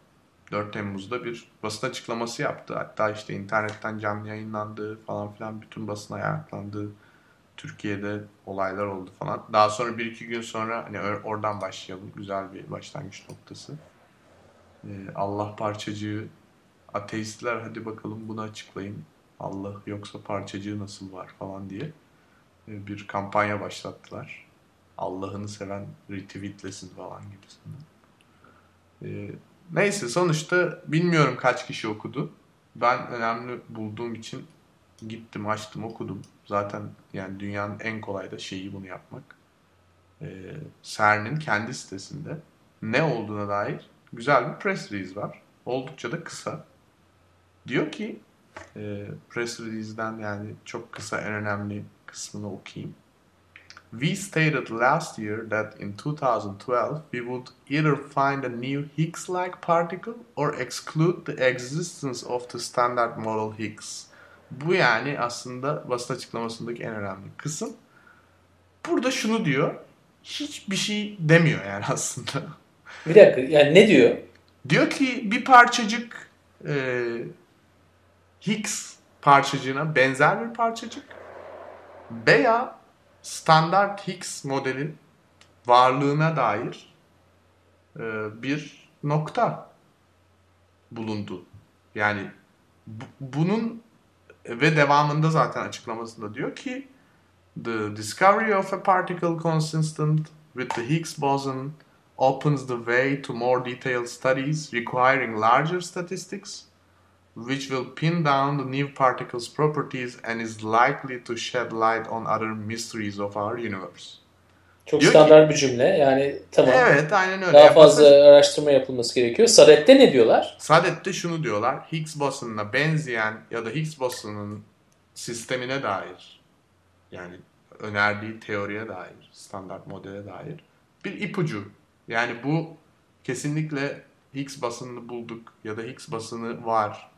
4 Temmuz'da bir basın açıklaması yaptı. Hatta işte internetten canlı yayınlandığı falan filan bütün basın ayaklandığı Türkiye'de olaylar oldu falan. Daha sonra bir iki gün sonra hani or- oradan başlayalım. Güzel bir başlangıç noktası. Ee, Allah parçacığı ateistler hadi bakalım bunu açıklayın. Allah yoksa parçacığı nasıl var falan diye e, bir kampanya başlattılar. Allah'ını seven retweetlesin falan gibisinden. Ee, neyse sonuçta bilmiyorum kaç kişi okudu. Ben önemli bulduğum için gittim açtım okudum. Zaten yani dünyanın en kolay da şeyi bunu yapmak. Ee, CERN'in kendi sitesinde ne olduğuna dair güzel bir press release var. Oldukça da kısa. Diyor ki e, press release'den yani çok kısa en önemli kısmını okuyayım. We stated last year that in 2012 we would either find a new Higgs-like particle or exclude the existence of the standard model Higgs. Bu yani aslında basın açıklamasındaki en önemli kısım. Burada şunu diyor. Hiçbir şey demiyor yani aslında. Bir dakika yani ne diyor? Diyor ki bir parçacık e, Higgs parçacığına benzer bir parçacık veya standart Higgs modelin varlığına dair e, bir nokta bulundu. Yani bu- bunun ve devamında zaten açıklamasında diyor ki The discovery of a particle consistent with the Higgs boson opens the way to more detailed studies requiring larger statistics, which will pin down the new particle's properties and is likely to shed light on other mysteries of our universe. Çok Diyor ki- standart bir cümle. Yani tamam. Evet, aynen öyle. Daha Ya fazla araştırma yapılması gerekiyor. Sadet'te ne diyorlar? Sadet'te şunu diyorlar. Higgs bosonuna benzeyen ya da Higgs bosonunun sistemine dair yani önerdiği teoriye dair, standart modele dair bir ipucu. Yani bu kesinlikle Higgs basınını bulduk ya da Higgs basını var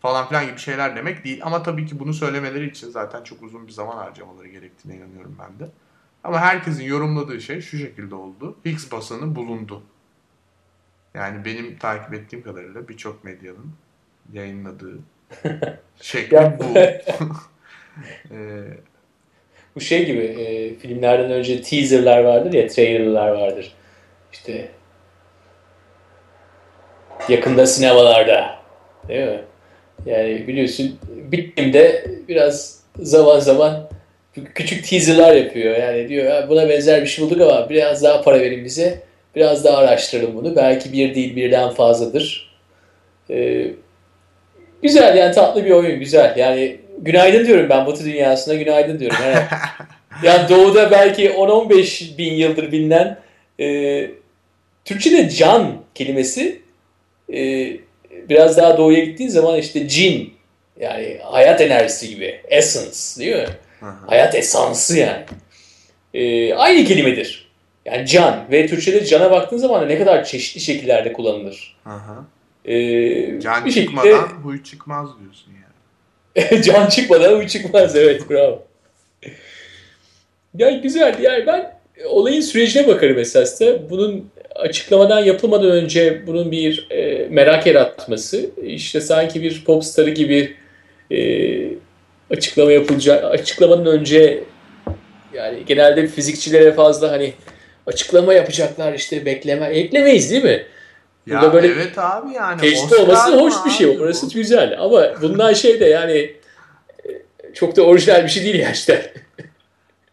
falan filan gibi şeyler demek değil. Ama tabii ki bunu söylemeleri için zaten çok uzun bir zaman harcamaları gerektiğine inanıyorum ben de. Ama herkesin yorumladığı şey şu şekilde oldu. Higgs basını bulundu. Yani benim takip ettiğim kadarıyla birçok medyanın yayınladığı *laughs* şekli bu. *laughs* Ee, Bu şey gibi e, filmlerden önce teaserlar vardır ya, trailerlar vardır. İşte yakında sinemalarda. Değil mi? Yani biliyorsun bittiğimde biraz zaman zaman küçük teaserlar yapıyor. Yani diyor "Ya buna benzer bir şey bulduk ama biraz daha para verin bize. Biraz daha araştıralım bunu. Belki bir değil birden fazladır. Ee, güzel yani tatlı bir oyun güzel. Yani günaydın diyorum ben Batı dünyasına günaydın diyorum. Evet. yani *laughs* doğuda belki 10-15 bin yıldır bilinen e, Türkçe'de can kelimesi e, biraz daha doğuya gittiğin zaman işte cin yani hayat enerjisi gibi essence değil mi? hı hı. Hayat esansı yani. E, aynı kelimedir. Yani can ve Türkçe'de cana baktığın zaman ne kadar çeşitli şekillerde kullanılır. Hı hı. E, Can bir şekilde çıkmadan huy çıkmaz diyorsun yani. *laughs* can çıkmadan uy çıkmaz evet bravo. Yani güzel yani ben olayın sürecine bakarım esas da. Bunun açıklamadan yapılmadan önce bunun bir e, merak yaratması işte sanki bir pop starı gibi e, açıklama yapılacak açıklamadan önce yani genelde fizikçilere fazla hani açıklama yapacaklar işte bekleme eklemeyiz değil mi? Ya Burada böyle evet abi yani. Teşhis olması hoş bir şey. Orası bu? güzel. Ama bundan şey de yani e, çok da orijinal bir şey değil gerçekten.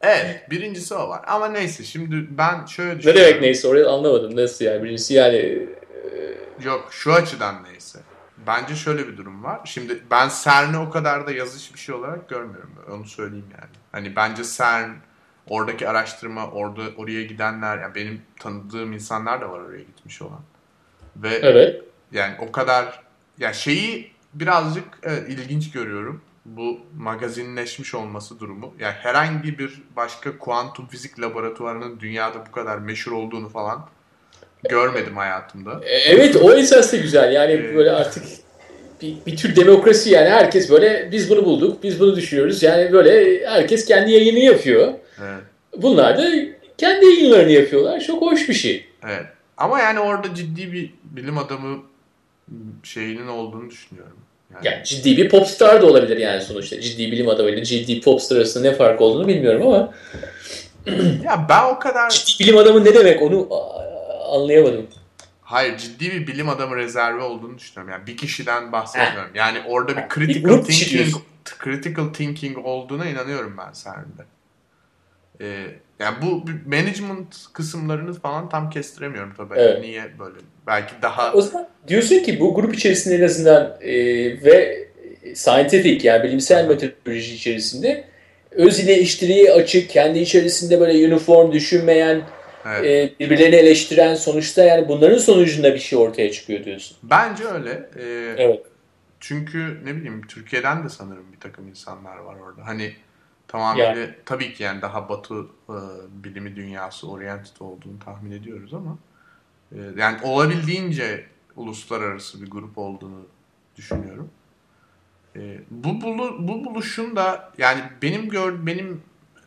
Evet birincisi o var. Ama neyse şimdi ben şöyle ne düşünüyorum. demek neyse orayı anlamadım. Nasıl yani? Birincisi yani e, Yok şu açıdan neyse. Bence şöyle bir durum var. Şimdi ben CERN'i o kadar da yazış bir şey olarak görmüyorum. Onu söyleyeyim yani. Hani bence CERN oradaki araştırma, orada oraya gidenler, yani benim tanıdığım insanlar da var oraya gitmiş olan. Ve evet. yani o kadar ya şeyi birazcık evet, ilginç görüyorum. Bu magazinleşmiş olması durumu. Yani herhangi bir başka kuantum fizik laboratuvarının dünyada bu kadar meşhur olduğunu falan görmedim hayatımda. E, Evet o esas da güzel. Yani Ee, böyle artık bir, bir tür demokrasi yani herkes böyle biz bunu bulduk, biz bunu düşünüyoruz. Yani böyle herkes kendi yayını yapıyor. Evet. Bunlar da kendi yayınlarını yapıyorlar. Çok hoş bir şey. Evet. Ama yani orada ciddi bir bilim adamı şeyinin olduğunu düşünüyorum. Yani, Yani ciddi bir popstar da olabilir yani sonuçta. Ciddi bilim adamıyla ciddi popstar arasında ne fark olduğunu bilmiyorum ama *clears throat* ya ben o kadar ciddi bilim adamı ne demek onu anlayamadım. hayır ciddi bir bilim adamı rezervi olduğunu düşünüyorum. Yani bir kişiden bahsetmiyorum. Yani orada bir Bir critical kişi thinking critical thinking olduğuna inanıyorum ben CERN'de. Ee, yani bu bu management kısımlarını falan tam kestiremiyorum tabii. Evet. Niye böyle? Belki daha O zaman diyorsun ki bu grup içerisinde en azından e, ve scientific yani bilimsel metodoloji içerisinde öz eleştiriye açık, kendi içerisinde böyle uniform düşünmeyen, evet. e, birbirlerini eleştiren sonuçta yani bunların sonucunda bir şey ortaya çıkıyor diyorsun. Bence öyle. Ee, Evet. Çünkü ne bileyim Türkiye'den de sanırım bir takım insanlar var orada. Hani tamamıyla Yani. tabii ki yani daha batı e, bilimi dünyası oriented olduğunu tahmin ediyoruz ama e, yani olabildiğince uluslararası bir grup olduğunu düşünüyorum. E, bu bu buluşun da yani benim gör benim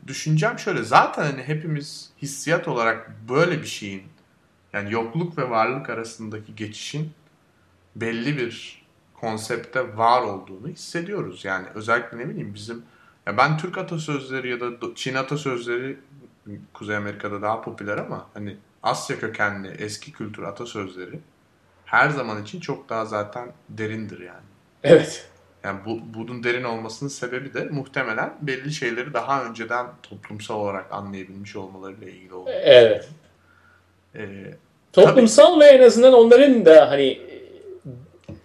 düşüncem şöyle zaten hani hepimiz hissiyat olarak böyle bir şeyin yani yokluk ve varlık arasındaki geçişin belli bir konsepte var olduğunu hissediyoruz. Yani özellikle ne bileyim bizim ya ben Türk atasözleri ya da Çin atasözleri Kuzey Amerika'da daha popüler ama hani Asya kökenli eski kültür atasözleri her zaman için çok daha zaten derindir yani. Evet. Yani bu, bunun derin olmasının sebebi de muhtemelen belli şeyleri daha önceden toplumsal olarak anlayabilmiş olmalarıyla ilgili olduğu. Evet. Ee, Toplumsal ve en azından onların da hani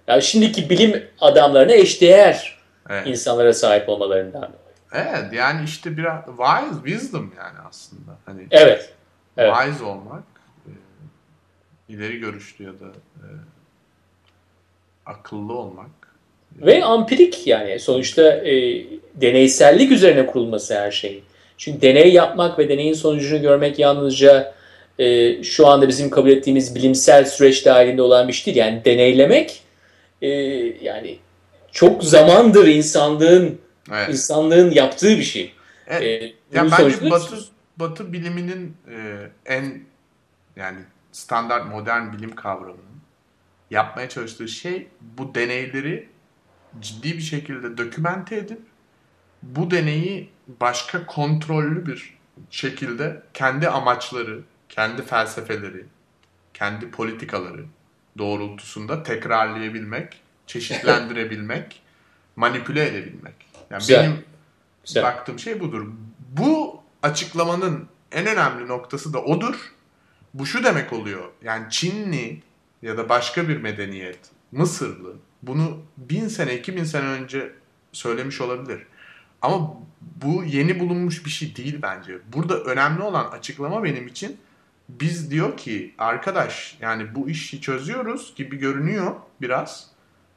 yani şimdiki bilim adamlarına eşdeğer evet. insanlara sahip olmalarından. Evet yani işte biraz wise wisdom yani aslında. Hani Evet. Evet. wise olmak, e, ileri görüşlü ya da e, akıllı olmak Ve empirik yani sonuçta e, deneysellik üzerine kurulması her şeyin. Çünkü deney yapmak ve deneyin sonucunu görmek yalnızca e, şu anda bizim kabul ettiğimiz bilimsel süreç dahilinde olan bir şey değil. Yani deneylemek e, yani çok zamandır insanlığın Evet. insanlığın yaptığı bir şey. Evet. E, Ya bunun bence Batı Batı biliminin e, en yani standart modern bilim kavramının yapmaya çalıştığı şey bu deneyleri ciddi bir şekilde dokümente edip bu deneyi başka kontrollü bir şekilde kendi amaçları, kendi felsefeleri, kendi politikaları doğrultusunda tekrarlayabilmek, çeşitlendirebilmek, *laughs* manipüle edebilmek. Yani Güzel. benim Güzel. baktığım şey budur. Bu açıklamanın en önemli noktası da odur. Bu şu demek oluyor. Yani Çinli ya da başka bir medeniyet, Mısırlı bunu bin sene, iki bin sene önce söylemiş olabilir. Ama bu yeni bulunmuş bir şey değil bence. Burada önemli olan açıklama benim için biz diyor ki arkadaş yani bu işi çözüyoruz gibi görünüyor biraz.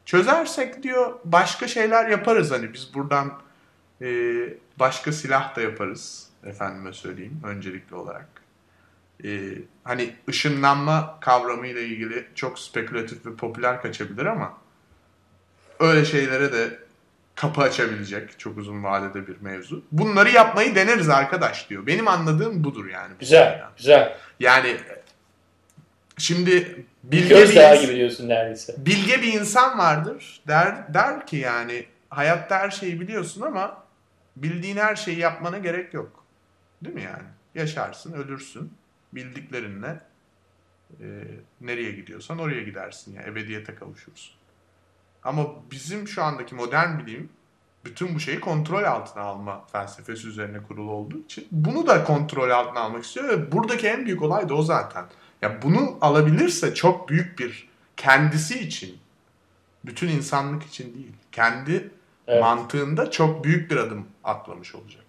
Çözersek diyor başka şeyler yaparız hani biz buradan e, başka silah da yaparız efendime söyleyeyim öncelikli olarak. E, hani ışınlanma kavramıyla ilgili çok spekülatif ve popüler kaçabilir ama öyle şeylere de kapı açabilecek çok uzun vadede bir mevzu. Bunları yapmayı deneriz arkadaş diyor. Benim anladığım budur yani. Güzel, güzel. Yani şimdi bilge Gözdağı bir, gibi diyorsun neredeyse. bilge bir insan vardır. Der, der ki yani hayatta her şeyi biliyorsun ama bildiğin her şeyi yapmana gerek yok. Değil mi yani? Yaşarsın, ölürsün. Bildiklerinle e, nereye gidiyorsan oraya gidersin. Yani ebediyete kavuşursun. Ama bizim şu andaki modern bilim bütün bu şeyi kontrol altına alma felsefesi üzerine kurulu olduğu için bunu da kontrol altına almak istiyor ve buradaki en büyük olay da o zaten. Ya bunu alabilirse çok büyük bir kendisi için, bütün insanlık için değil, kendi Evet. mantığında çok büyük bir adım atlamış olacak.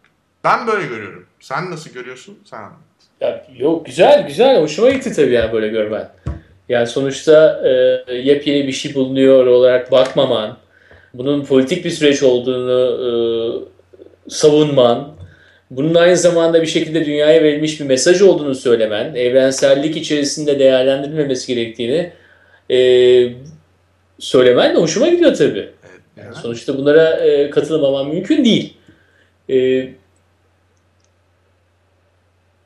Ben böyle görüyorum. Sen nasıl görüyorsun? Sen anlat. Ya, yok güzel güzel hoşuma gitti tabii yani böyle görmen. Yani sonuçta e, yepyeni bir şey bulunuyor olarak bakmaman, bunun politik bir süreç olduğunu e, savunman, bunun aynı zamanda bir şekilde dünyaya verilmiş bir mesaj olduğunu söylemen, evrensellik içerisinde değerlendirilmemesi gerektiğini e, söylemen de hoşuma gidiyor tabii. Yani sonuçta bunlara e, katılmamam mümkün değil. E,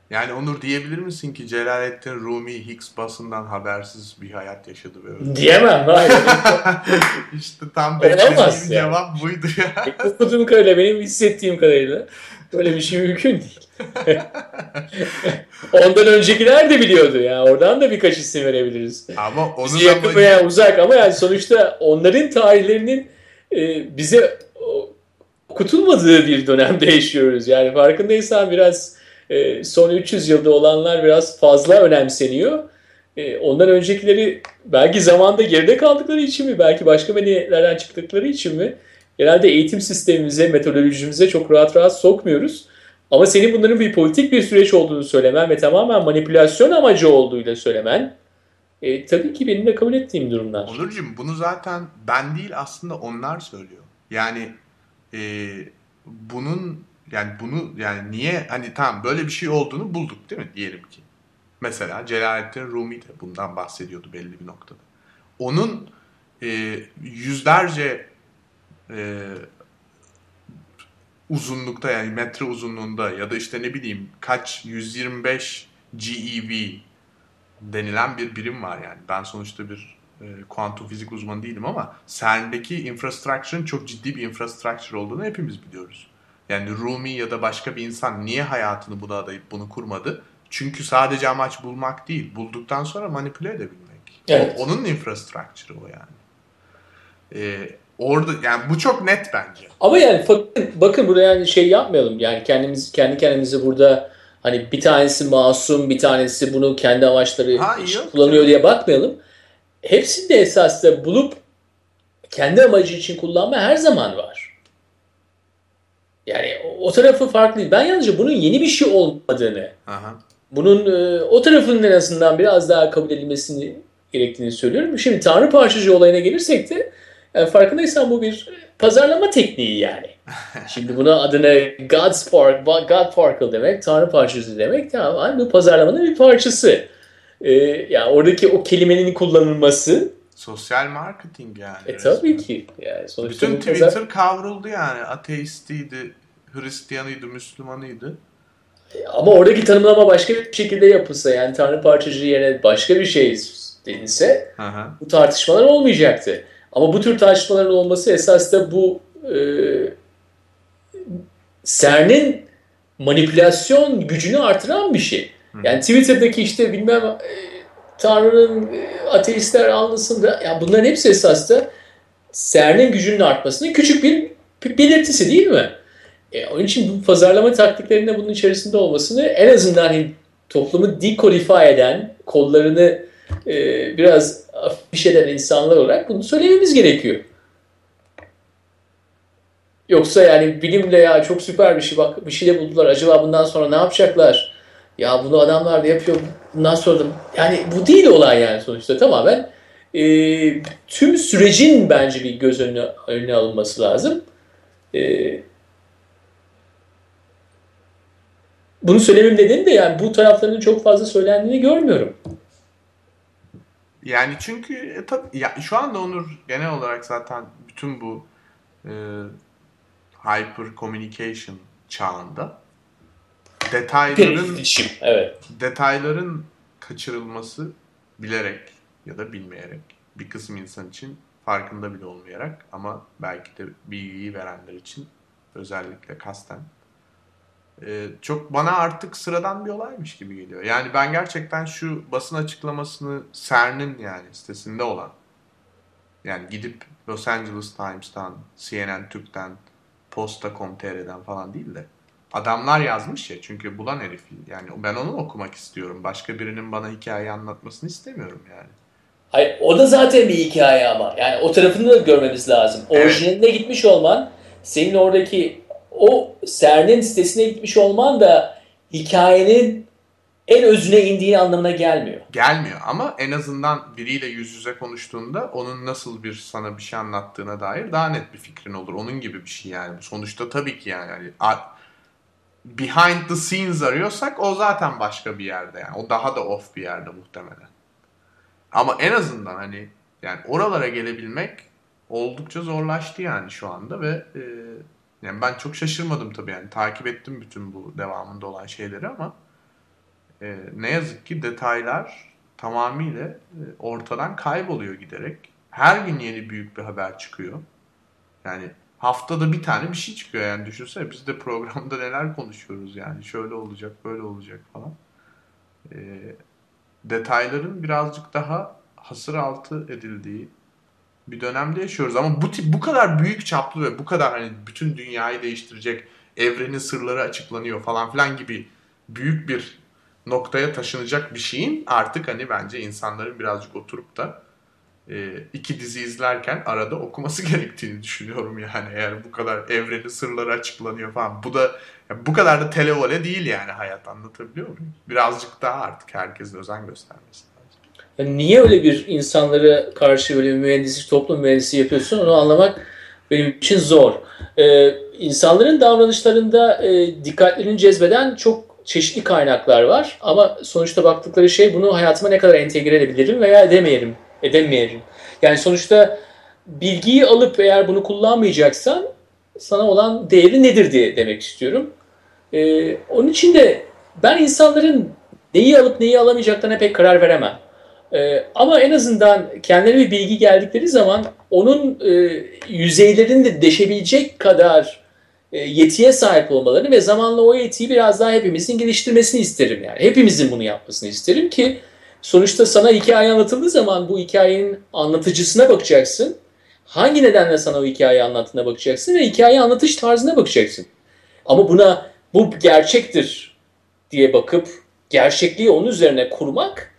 Yani Onur diyebilir misin ki Celalettin Rumi Higgs basından habersiz bir hayat yaşadı ve öldü? diyemem. Hayır. *laughs* işte tam beklediğim cevap buydu ya. Okuduğum kadarıyla, benim hissettiğim kadarıyla böyle bir şey mümkün değil. *laughs* Ondan öncekiler de biliyordu ya. Oradan da birkaç isim verebiliriz. Ama onun Bize yakın amacı- veya uzak ama yani sonuçta onların tarihlerinin e, bize okutulmadığı bir dönemde *laughs* yaşıyoruz. Yani farkındaysan biraz e, son 300 yılda olanlar biraz fazla önemseniyor. E, ondan öncekileri belki zamanda geride kaldıkları için mi, belki başka medeniyetlerden çıktıkları için mi? Genelde eğitim sistemimize, metodolojimize çok rahat rahat sokmuyoruz. Ama senin bunların bir politik bir süreç olduğunu söylemen ve tamamen manipülasyon amacı olduğuyla söylemen e, tabii ki benim de kabul ettiğim durumlar. Onurcuğum bunu zaten ben değil aslında onlar söylüyor. Yani e, bunun yani bunu yani niye hani tamam böyle bir şey olduğunu bulduk değil mi diyelim ki. Mesela Celalettin Rumi de bundan bahsediyordu belli bir noktada. Onun e, yüzlerce e, uzunlukta yani metre uzunluğunda ya da işte ne bileyim kaç 125 GeV denilen bir birim var yani. Ben sonuçta bir e, kuantum fizik uzmanı değilim ama CERN'deki infrastructure'ın çok ciddi bir infrastructure olduğunu hepimiz biliyoruz. Yani Rumi ya da başka bir insan niye hayatını buna adayıp bunu kurmadı? Çünkü sadece amaç bulmak değil, bulduktan sonra manipüle edebilmek. Evet. O- onun infrastructure'ı o yani. E, orada yani bu çok net bence. Ama yani bakın, bakın burada yani şey yapmayalım. Yani kendimiz kendi kendimize burada hani bir tanesi masum, bir tanesi bunu kendi amaçları Ha, yok kullanıyor canım. diye bakmayalım. Hepsinde esas da bulup kendi amacı için kullanma her zaman var. Yani o, tarafı farklı. Ben yalnızca bunun yeni bir şey olmadığını, Aha. bunun e, o tarafının en azından biraz daha kabul edilmesini gerektiğini söylüyorum. Şimdi Tanrı parçacı olayına gelirsek de Yani farkındaysan bu bir pazarlama tekniği yani. *laughs* Şimdi buna adına God's Park, God Particle demek, Tanrı parçası demek tamam bu pazarlamanın bir parçası. Ee, yani oradaki o kelimenin kullanılması Sosyal marketing yani. E tabii ki. Yani sonuçta Bütün Twitter pazar... kavruldu yani. Ateistiydi, Hristiyanıydı, Müslümanıydı. Ama oradaki tanımlama başka bir şekilde yapılsa yani Tanrı parçacı yerine başka bir şey denilse Aha. bu tartışmalar olmayacaktı. Ama bu tür tartışmaların olması esas da bu e, CERN'in manipülasyon gücünü artıran bir şey. Yani Twitter'daki işte bilmem e, Tanrı'nın ateistler anlasın da yani bunların hepsi esas da CERN'in gücünün artmasının küçük bir belirtisi değil mi? E, onun için bu pazarlama taktiklerinde bunun içerisinde olmasını en azından hani toplumu dekodify eden, kollarını e, biraz afiş eden insanlar olarak bunu söylememiz gerekiyor. Yoksa yani bilimle ya çok süper bir şey bak bir şey de buldular acaba bundan sonra ne yapacaklar? Ya bunu adamlar da yapıyor bundan sonra da yani bu değil olay yani sonuçta tamamen e, tüm sürecin bence bir göz önüne, önüne alınması lazım. E, bunu söylemem nedeni de yani bu taraflarının çok fazla söylendiğini görmüyorum. Yani çünkü e, tabii ya şu anda Onur genel olarak zaten bütün bu e, hyper communication çağında detayların evet. detayların kaçırılması bilerek ya da bilmeyerek bir kısım insan için farkında bile olmayarak ama belki de bilgiyi verenler için özellikle kasten ee, çok bana artık sıradan bir olaymış gibi geliyor. Yani ben gerçekten şu basın açıklamasını CERN'in yani sitesinde olan yani gidip Los Angeles Times'tan, CNN Türk'ten, Posta.com.tr'den falan değil de adamlar yazmış ya çünkü bulan herif yani ben onu okumak istiyorum. Başka birinin bana hikaye anlatmasını istemiyorum yani. Hayır o da zaten bir hikaye ama. Yani o tarafını da görmemiz lazım. Orijinaline evet. gitmiş olman senin oradaki o CERN'in sitesine gitmiş olman da hikayenin en özüne indiği anlamına gelmiyor. Gelmiyor ama en azından biriyle yüz yüze konuştuğunda onun nasıl bir sana bir şey anlattığına dair daha net bir fikrin olur. Onun gibi bir şey yani. Sonuçta tabii ki yani, yani behind the scenes arıyorsak o zaten başka bir yerde yani. O daha da off bir yerde muhtemelen. Ama en azından hani yani oralara gelebilmek oldukça zorlaştı yani şu anda ve e, yani ben çok şaşırmadım tabii yani takip ettim bütün bu devamında olan şeyleri ama e, ne yazık ki detaylar tamamıyla e, ortadan kayboluyor giderek. Her gün yeni büyük bir haber çıkıyor. Yani haftada bir tane bir şey çıkıyor yani. Düşünsene biz de programda neler konuşuyoruz yani. Şöyle olacak böyle olacak falan. E, detayların birazcık daha hasır altı edildiği bir dönemde yaşıyoruz. Ama bu tip bu kadar büyük çaplı ve bu kadar hani bütün dünyayı değiştirecek evrenin sırları açıklanıyor falan filan gibi büyük bir noktaya taşınacak bir şeyin artık hani bence insanların birazcık oturup da iki dizi izlerken arada okuması *laughs* gerektiğini düşünüyorum yani eğer bu kadar evrenin sırları açıklanıyor falan. Bu da yani bu kadar da televole değil yani hayat anlatabiliyor muyum? Birazcık daha artık herkesin özen göstermesi yani niye öyle bir insanlara karşı böyle bir mühendislik, toplum mühendisi yapıyorsun onu anlamak benim için zor. Ee, insanların davranışlarında e, dikkatlerini cezbeden çok çeşitli kaynaklar var. Ama sonuçta baktıkları şey bunu hayatıma ne kadar entegre edebilirim veya edemeyelim, edemeyelim. Yani sonuçta bilgiyi alıp eğer bunu kullanmayacaksan sana olan değeri nedir diye demek istiyorum. Ee, onun için de ben insanların neyi alıp neyi alamayacaklarına pek karar veremem. E, ama en azından kendilerine bir bilgi geldikleri zaman onun e, yüzeylerini de deşebilecek kadar e, yetiye sahip olmalarını ve zamanla o yetiyi biraz daha hepimizin geliştirmesini isterim yani. Hepimizin bunu yapmasını isterim ki sonuçta sana hikaye anlatıldığı zaman bu hikayenin anlatıcısına bakacaksın. Hangi nedenle sana o hikayeyi anlattığına bakacaksın ve hikaye anlatış tarzına bakacaksın. Ama buna bu gerçektir diye bakıp gerçekliği onun üzerine kurmak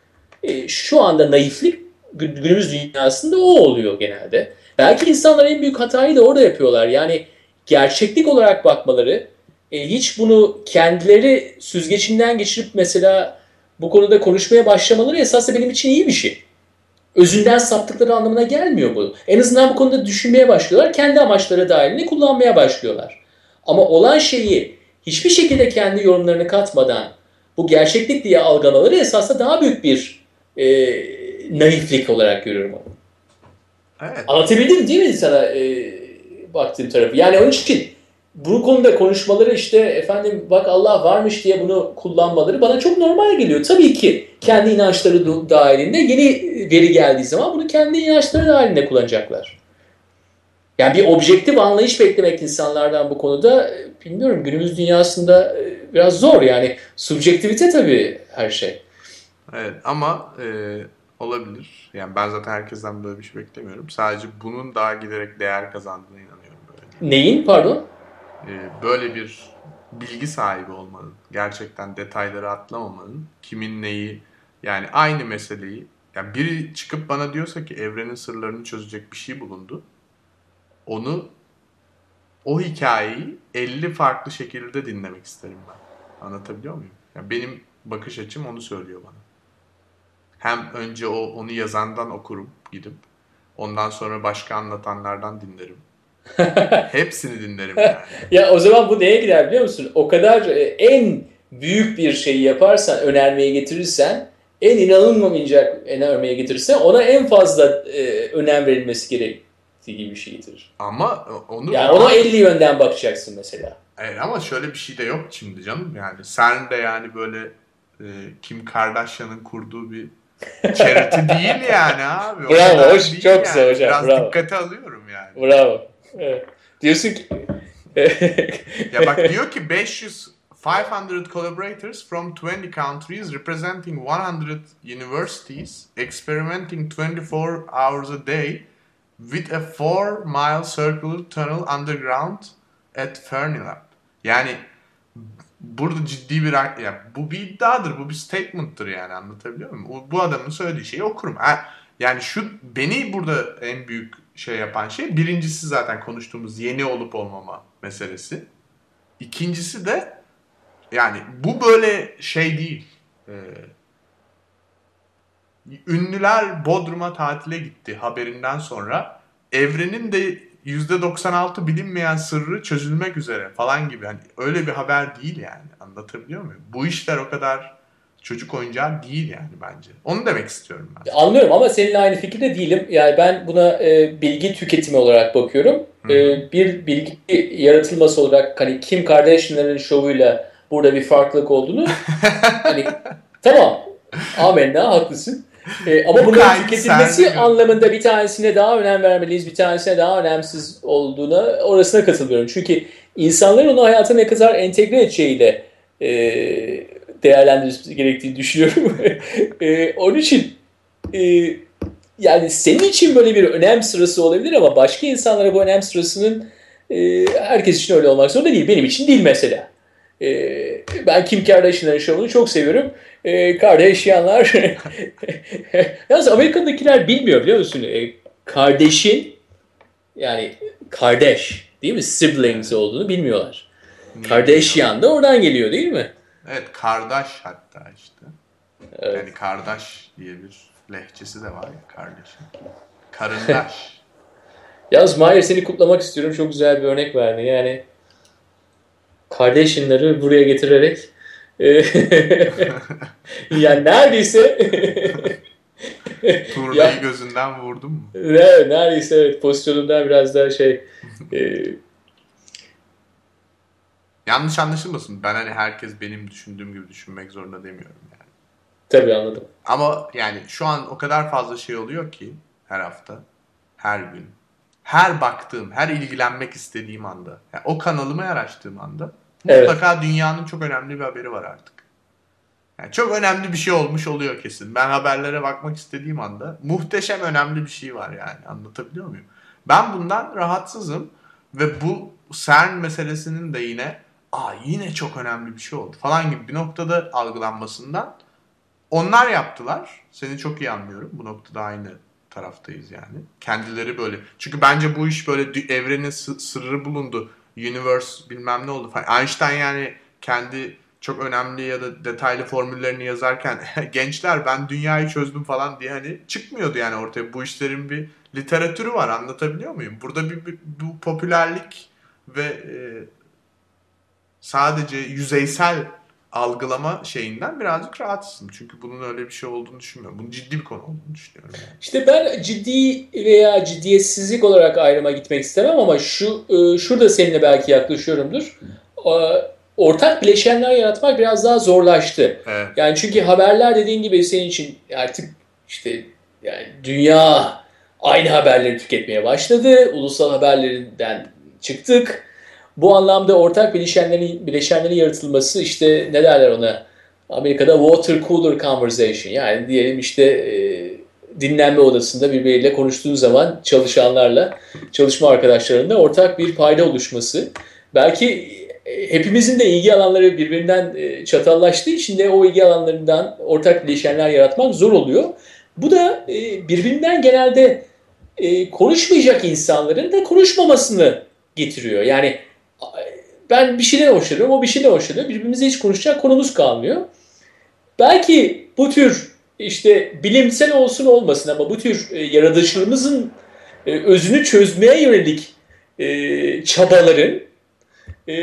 e, şu anda naiflik günümüz dünyasında o oluyor genelde. Belki insanlar en büyük hatayı da orada yapıyorlar. Yani gerçeklik olarak bakmaları, e, hiç bunu kendileri süzgecinden geçirip mesela bu konuda konuşmaya başlamaları esasında benim için iyi bir şey. özünden saptıkları anlamına gelmiyor bu. En azından bu konuda düşünmeye başlıyorlar. Kendi amaçları dahilinde kullanmaya başlıyorlar. Ama olan şeyi hiçbir şekilde kendi yorumlarını katmadan bu gerçeklik diye algılamaları esasında daha büyük bir e, naiflik olarak görüyorum onu. Evet. Anlatabildim değil mi sana e, baktığım tarafı? Yani onun için bu konuda konuşmaları işte efendim bak Allah varmış diye bunu kullanmaları bana çok normal geliyor. Tabii ki kendi inançları dahilinde yeni veri geldiği zaman bunu kendi inançları dahilinde kullanacaklar. Yani bir objektif anlayış beklemek insanlardan bu konuda bilmiyorum günümüz dünyasında biraz zor yani subjektivite tabii her şey. Evet ama e, olabilir. Yani ben zaten herkesten böyle bir şey beklemiyorum. Sadece bunun daha giderek değer kazandığına inanıyorum böyle. Neyin pardon? E, böyle bir bilgi sahibi olmanın, gerçekten detayları atlamamanın, kimin neyi, yani aynı meseleyi, yani biri çıkıp bana diyorsa ki evrenin sırlarını çözecek bir şey bulundu, onu o hikayeyi 50 farklı şekilde dinlemek isterim ben. Anlatabiliyor muyum? Yani benim bakış açım onu söylüyor bana. Hem önce o onu yazandan okurum gidip. Ondan sonra başka anlatanlardan dinlerim. *laughs* Hepsini dinlerim *laughs* yani. ya o zaman bu neye gider biliyor musun? O kadar e, en büyük bir şeyi yaparsan, önermeye getirirsen, en inanılmamayacak önermeye getirirsen ona en fazla e, önem verilmesi gerektiği gibi bir şeydir. Ama onu... Yani ona 50 yönden bakacaksın mesela. Evet ama şöyle bir şey de yok şimdi canım. Yani sen de yani böyle e, Kim Kardashian'ın kurduğu bir charity *laughs* değil yani abi. Bravo, hoş, çok yani. güzel hocam, Biraz bravo. dikkate alıyorum yani. Bravo. Evet. Diyorsun ki *laughs* Ya bak diyor ki 500 500 collaborators from 20 countries representing 100 universities experimenting 24 hours a day with a 4 mile circular tunnel underground at Fermilab. Yani burada ciddi bir ya bu bir iddiadır, bu bir statement'tır yani anlatabiliyor muyum? O- Bu adamın söylediği şeyi okurum. Ha, yani şu beni burada en büyük şey yapan şey birincisi zaten konuştuğumuz yeni olup olmama meselesi. İkincisi de yani bu böyle şey değil. Ee, ünlüler Bodrum'a tatile gitti haberinden sonra evrenin de %96 bilinmeyen sırrı çözülmek üzere falan gibi. Hani öyle bir haber değil yani. Anlatabiliyor muyum? Bu işler o kadar çocuk oyuncağı değil yani bence. Onu demek istiyorum ben. Anlıyorum ama seninle aynı fikirde değilim. Yani ben buna e, bilgi tüketimi olarak bakıyorum. Hı. E, bir bilgi yaratılması olarak hani Kim Kardashian'ların şovuyla burada bir farklılık olduğunu *laughs* hani tamam amenna haklısın. E, ama Bu bunun tüketilmesi mi? anlamında bir tanesine daha önem vermeliyiz, bir tanesine daha önemsiz olduğuna orasına katılıyorum. Çünkü insanların onu hayata ne kadar entegre edeceğiyle e, değerlendirilmesi gerektiğini düşünüyorum. *laughs* e, onun için e, yani senin için böyle bir önem sırası olabilir ama başka insanlara bu önem sırasının e, herkes için öyle olmak zorunda değil. Benim için değil mesela. E, ben Kim Kardashian'ların şovunu çok seviyorum. E, Kardashianlar *laughs* Yalnız Amerika'dakiler bilmiyor biliyor musun? E, kardeşin yani kardeş değil mi? Siblings olduğunu bilmiyorlar. Kardashian da oradan geliyor değil mi? Evet kardeş hatta işte. Evet. Yani kardeş diye bir lehçesi de var ya kardeşin. Karındaş. *laughs* Yalnız Mahir seni kutlamak istiyorum. Çok güzel bir örnek verdin. Yani Kardashian'ları buraya getirerek e, *laughs* yani neredeyse *laughs* Turnayı Ya. gözünden vurdun mu? ne- neredeyse evet pozisyonumdan biraz daha şey e, Yanlış anlaşılmasın. Ben hani herkes benim düşündüğüm gibi düşünmek zorunda demiyorum yani. tabii anladım. Ama yani şu an o kadar fazla şey oluyor ki her hafta, her gün. Her baktığım, her ilgilenmek istediğim anda, yani o kanalımı her açtığım anda Evet. mutlaka dünyanın çok önemli bir haberi var artık. Yani çok önemli bir şey olmuş oluyor kesin. Ben haberlere bakmak istediğim anda muhteşem önemli bir şey var yani. Anlatabiliyor muyum? Ben bundan rahatsızım ve bu CERN meselesinin de yine aa yine çok önemli bir şey oldu falan gibi bir noktada algılanmasından onlar yaptılar. Seni çok iyi anlıyorum. Bu noktada aynı taraftayız yani. Kendileri böyle. Çünkü bence bu iş böyle evrenin sı- sırrı bulundu. Universe bilmem ne oldu falan. Einstein yani kendi çok önemli ya da detaylı formüllerini yazarken *laughs* gençler ben dünyayı çözdüm falan diye hani çıkmıyordu yani ortaya. Bu işlerin bir literatürü var anlatabiliyor muyum? Burada bir, bir bu popülerlik ve e, sadece yüzeysel algılama şeyinden birazcık rahatsızım. Çünkü bunun öyle bir şey olduğunu düşünmüyorum. Bunun ciddi bir konu olduğunu düşünüyorum. Yani. İşte ben ciddi veya ciddiyetsizlik olarak ayrıma gitmek istemem ama şu e, şurada seninle belki yaklaşıyorumdur. Ortak bileşenler yaratmak biraz daha zorlaştı. Evet. Yani çünkü haberler dediğin gibi senin için artık işte yani dünya aynı haberleri tüketmeye başladı. Ulusal haberlerinden çıktık bu anlamda ortak bileşenlerin, bileşenlerin yaratılması işte ne derler ona Amerika'da water cooler conversation yani diyelim işte e, dinlenme odasında birbiriyle konuştuğun zaman çalışanlarla, çalışma arkadaşlarında ortak bir payda oluşması. Belki e, hepimizin de ilgi alanları birbirinden e, çatallaştığı için de o ilgi alanlarından ortak bileşenler yaratmak zor oluyor. Bu da e, birbirinden genelde konuşmayacak insanların da konuşmamasını getiriyor. Yani ben bir şeyden hoşlanıyorum, o bir şeyden hoşlanıyor. Birbirimizle hiç konuşacak konumuz kalmıyor. Belki bu tür işte bilimsel olsun olmasın ama bu tür e, yaratışlarımızın e, özünü çözmeye yönelik e, çabaların e,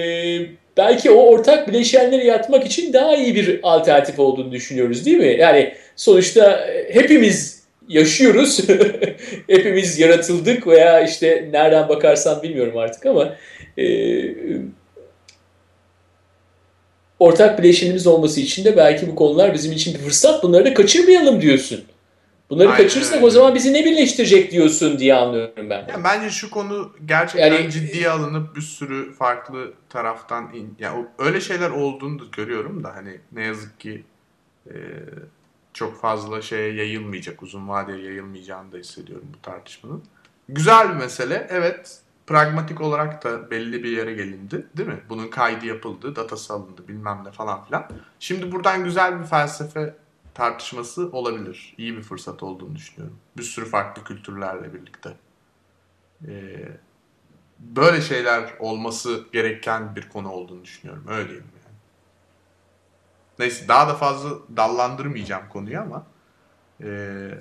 belki o ortak bileşenleri yatmak için daha iyi bir alternatif olduğunu düşünüyoruz değil mi? Yani sonuçta e, hepimiz yaşıyoruz. *laughs* hepimiz yaratıldık veya işte nereden bakarsan bilmiyorum artık ama e, ortak bileşenimiz olması için de belki bu konular bizim için bir fırsat. Bunları da kaçırmayalım diyorsun. Bunları Aynen kaçırırsak o zaman bizi ne birleştirecek diyorsun diye anlıyorum ben. Yani bence şu konu gerçekten yani, ciddiye alınıp bir sürü farklı taraftan in, yani öyle şeyler olduğunu da görüyorum da hani ne yazık ki e, çok fazla şeye yayılmayacak, uzun vadeye yayılmayacağını da hissediyorum bu tartışmanın. Güzel bir mesele. Evet, pragmatik olarak da belli bir yere gelindi değil mi? Bunun kaydı yapıldı, datası alındı bilmem ne falan filan. Şimdi buradan güzel bir felsefe tartışması olabilir. İyi bir fırsat olduğunu düşünüyorum. Bir sürü farklı kültürlerle birlikte. Ee, böyle şeyler olması gereken bir konu olduğunu düşünüyorum. Öyle diyeyim yani. Neyse daha da fazla dallandırmayacağım konuyu ama ee,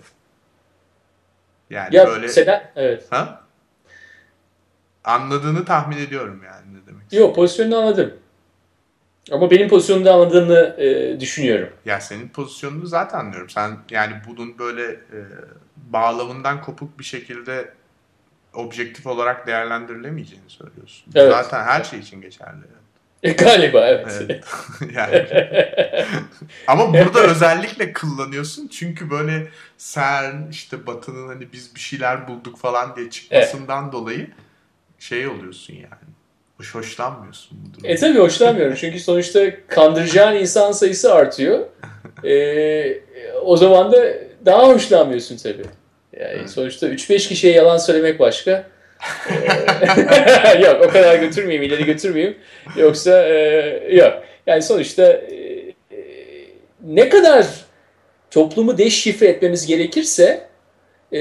yani ya, böyle... Seda, evet. Ha? Anladığını tahmin ediyorum yani ne demek. Yok pozisyonunu anladım. Ama benim pozisyonunu anladığını e, düşünüyorum. Ya senin pozisyonunu zaten anlıyorum. Sen yani bunun böyle e, bağlamından kopuk bir şekilde objektif olarak değerlendirilemeyeceğini söylüyorsun. Evet. Zaten her şey için geçerli. E, galiba evet. evet. *laughs* yani. *laughs* Ama burada özellikle kullanıyorsun çünkü böyle CERN işte Batı'nın hani biz bir şeyler bulduk falan diye çıkmasından evet. dolayı şey oluyorsun yani. Hoş hoşlanmıyorsun bu durumda. E tabi hoşlanmıyorum çünkü sonuçta kandıracağın insan sayısı artıyor. *laughs* e, o zaman da daha hoşlanmıyorsun tabi. Yani evet. sonuçta 3-5 kişiye yalan söylemek başka. *laughs* yok o kadar götürmeyeyim, ileri götürmeyeyim. Yoksa e, yok. Yani sonuçta e, ne kadar toplumu deşifre etmemiz gerekirse e,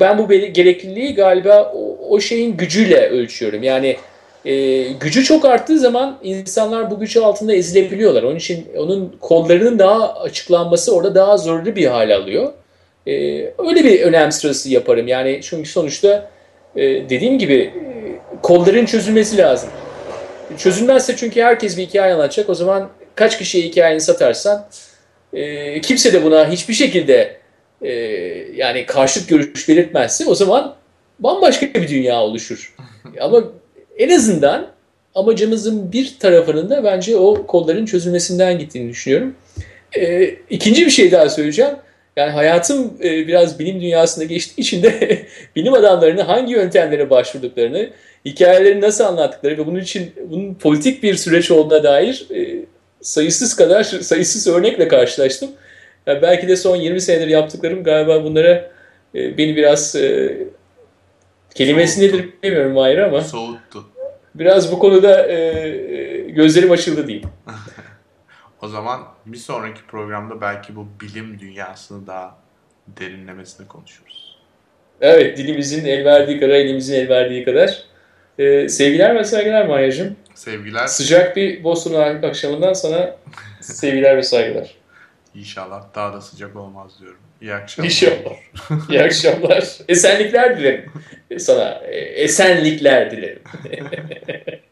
ben bu gerekliliği galiba o, o şeyin gücüyle ölçüyorum. Yani e, gücü çok arttığı zaman insanlar bu güç altında ezilebiliyorlar. Onun için onun kollarının daha açıklanması orada daha zorlu bir hal alıyor. E, öyle bir önem sırası yaparım. Yani çünkü sonuçta e, dediğim gibi e, kolların çözülmesi lazım. Çözülmezse çünkü herkes bir hikaye anlatacak. O zaman kaç kişiye hikayeni satarsan e, kimse de buna hiçbir şekilde e, yani karşıt görüş belirtmezse o zaman bambaşka bir dünya oluşur. *laughs* Ama en azından amacımızın bir tarafının da bence o kolların çözülmesinden gittiğini düşünüyorum. E, ikinci bir şey daha söyleyeceğim. Yani hayatım e, biraz bilim dünyasında geçtiği için de *laughs* bilim adamlarının hangi yöntemlere başvurduklarını, hikayeleri nasıl anlattıkları ve bunun için bunun politik bir süreç olduğuna dair e, sayısız kadar sayısız örnekle karşılaştım. Yani belki de son 20 senedir yaptıklarım galiba bunlara e, beni biraz e, kelimesi nedir bilmiyorum Mahir ama. Soğuttu. Biraz bu konuda e gözlerim açıldı diyeyim. *laughs* o zaman bir sonraki programda belki bu bilim dünyasını daha derinlemesine konuşuruz. Evet, dilimizin el verdiği kadar, elimizin el verdiği kadar. Ee, sevgiler ve saygılar Mahir'cim. Sevgiler. Sıcak bir Boston akşamından sana *laughs* sevgiler ve saygılar. İnşallah daha da sıcak olmaz diyorum. İyi akşamlar. İnşallah. İyi akşamlar. Esenlikler dilerim sana. Esenlikler dilerim. *laughs*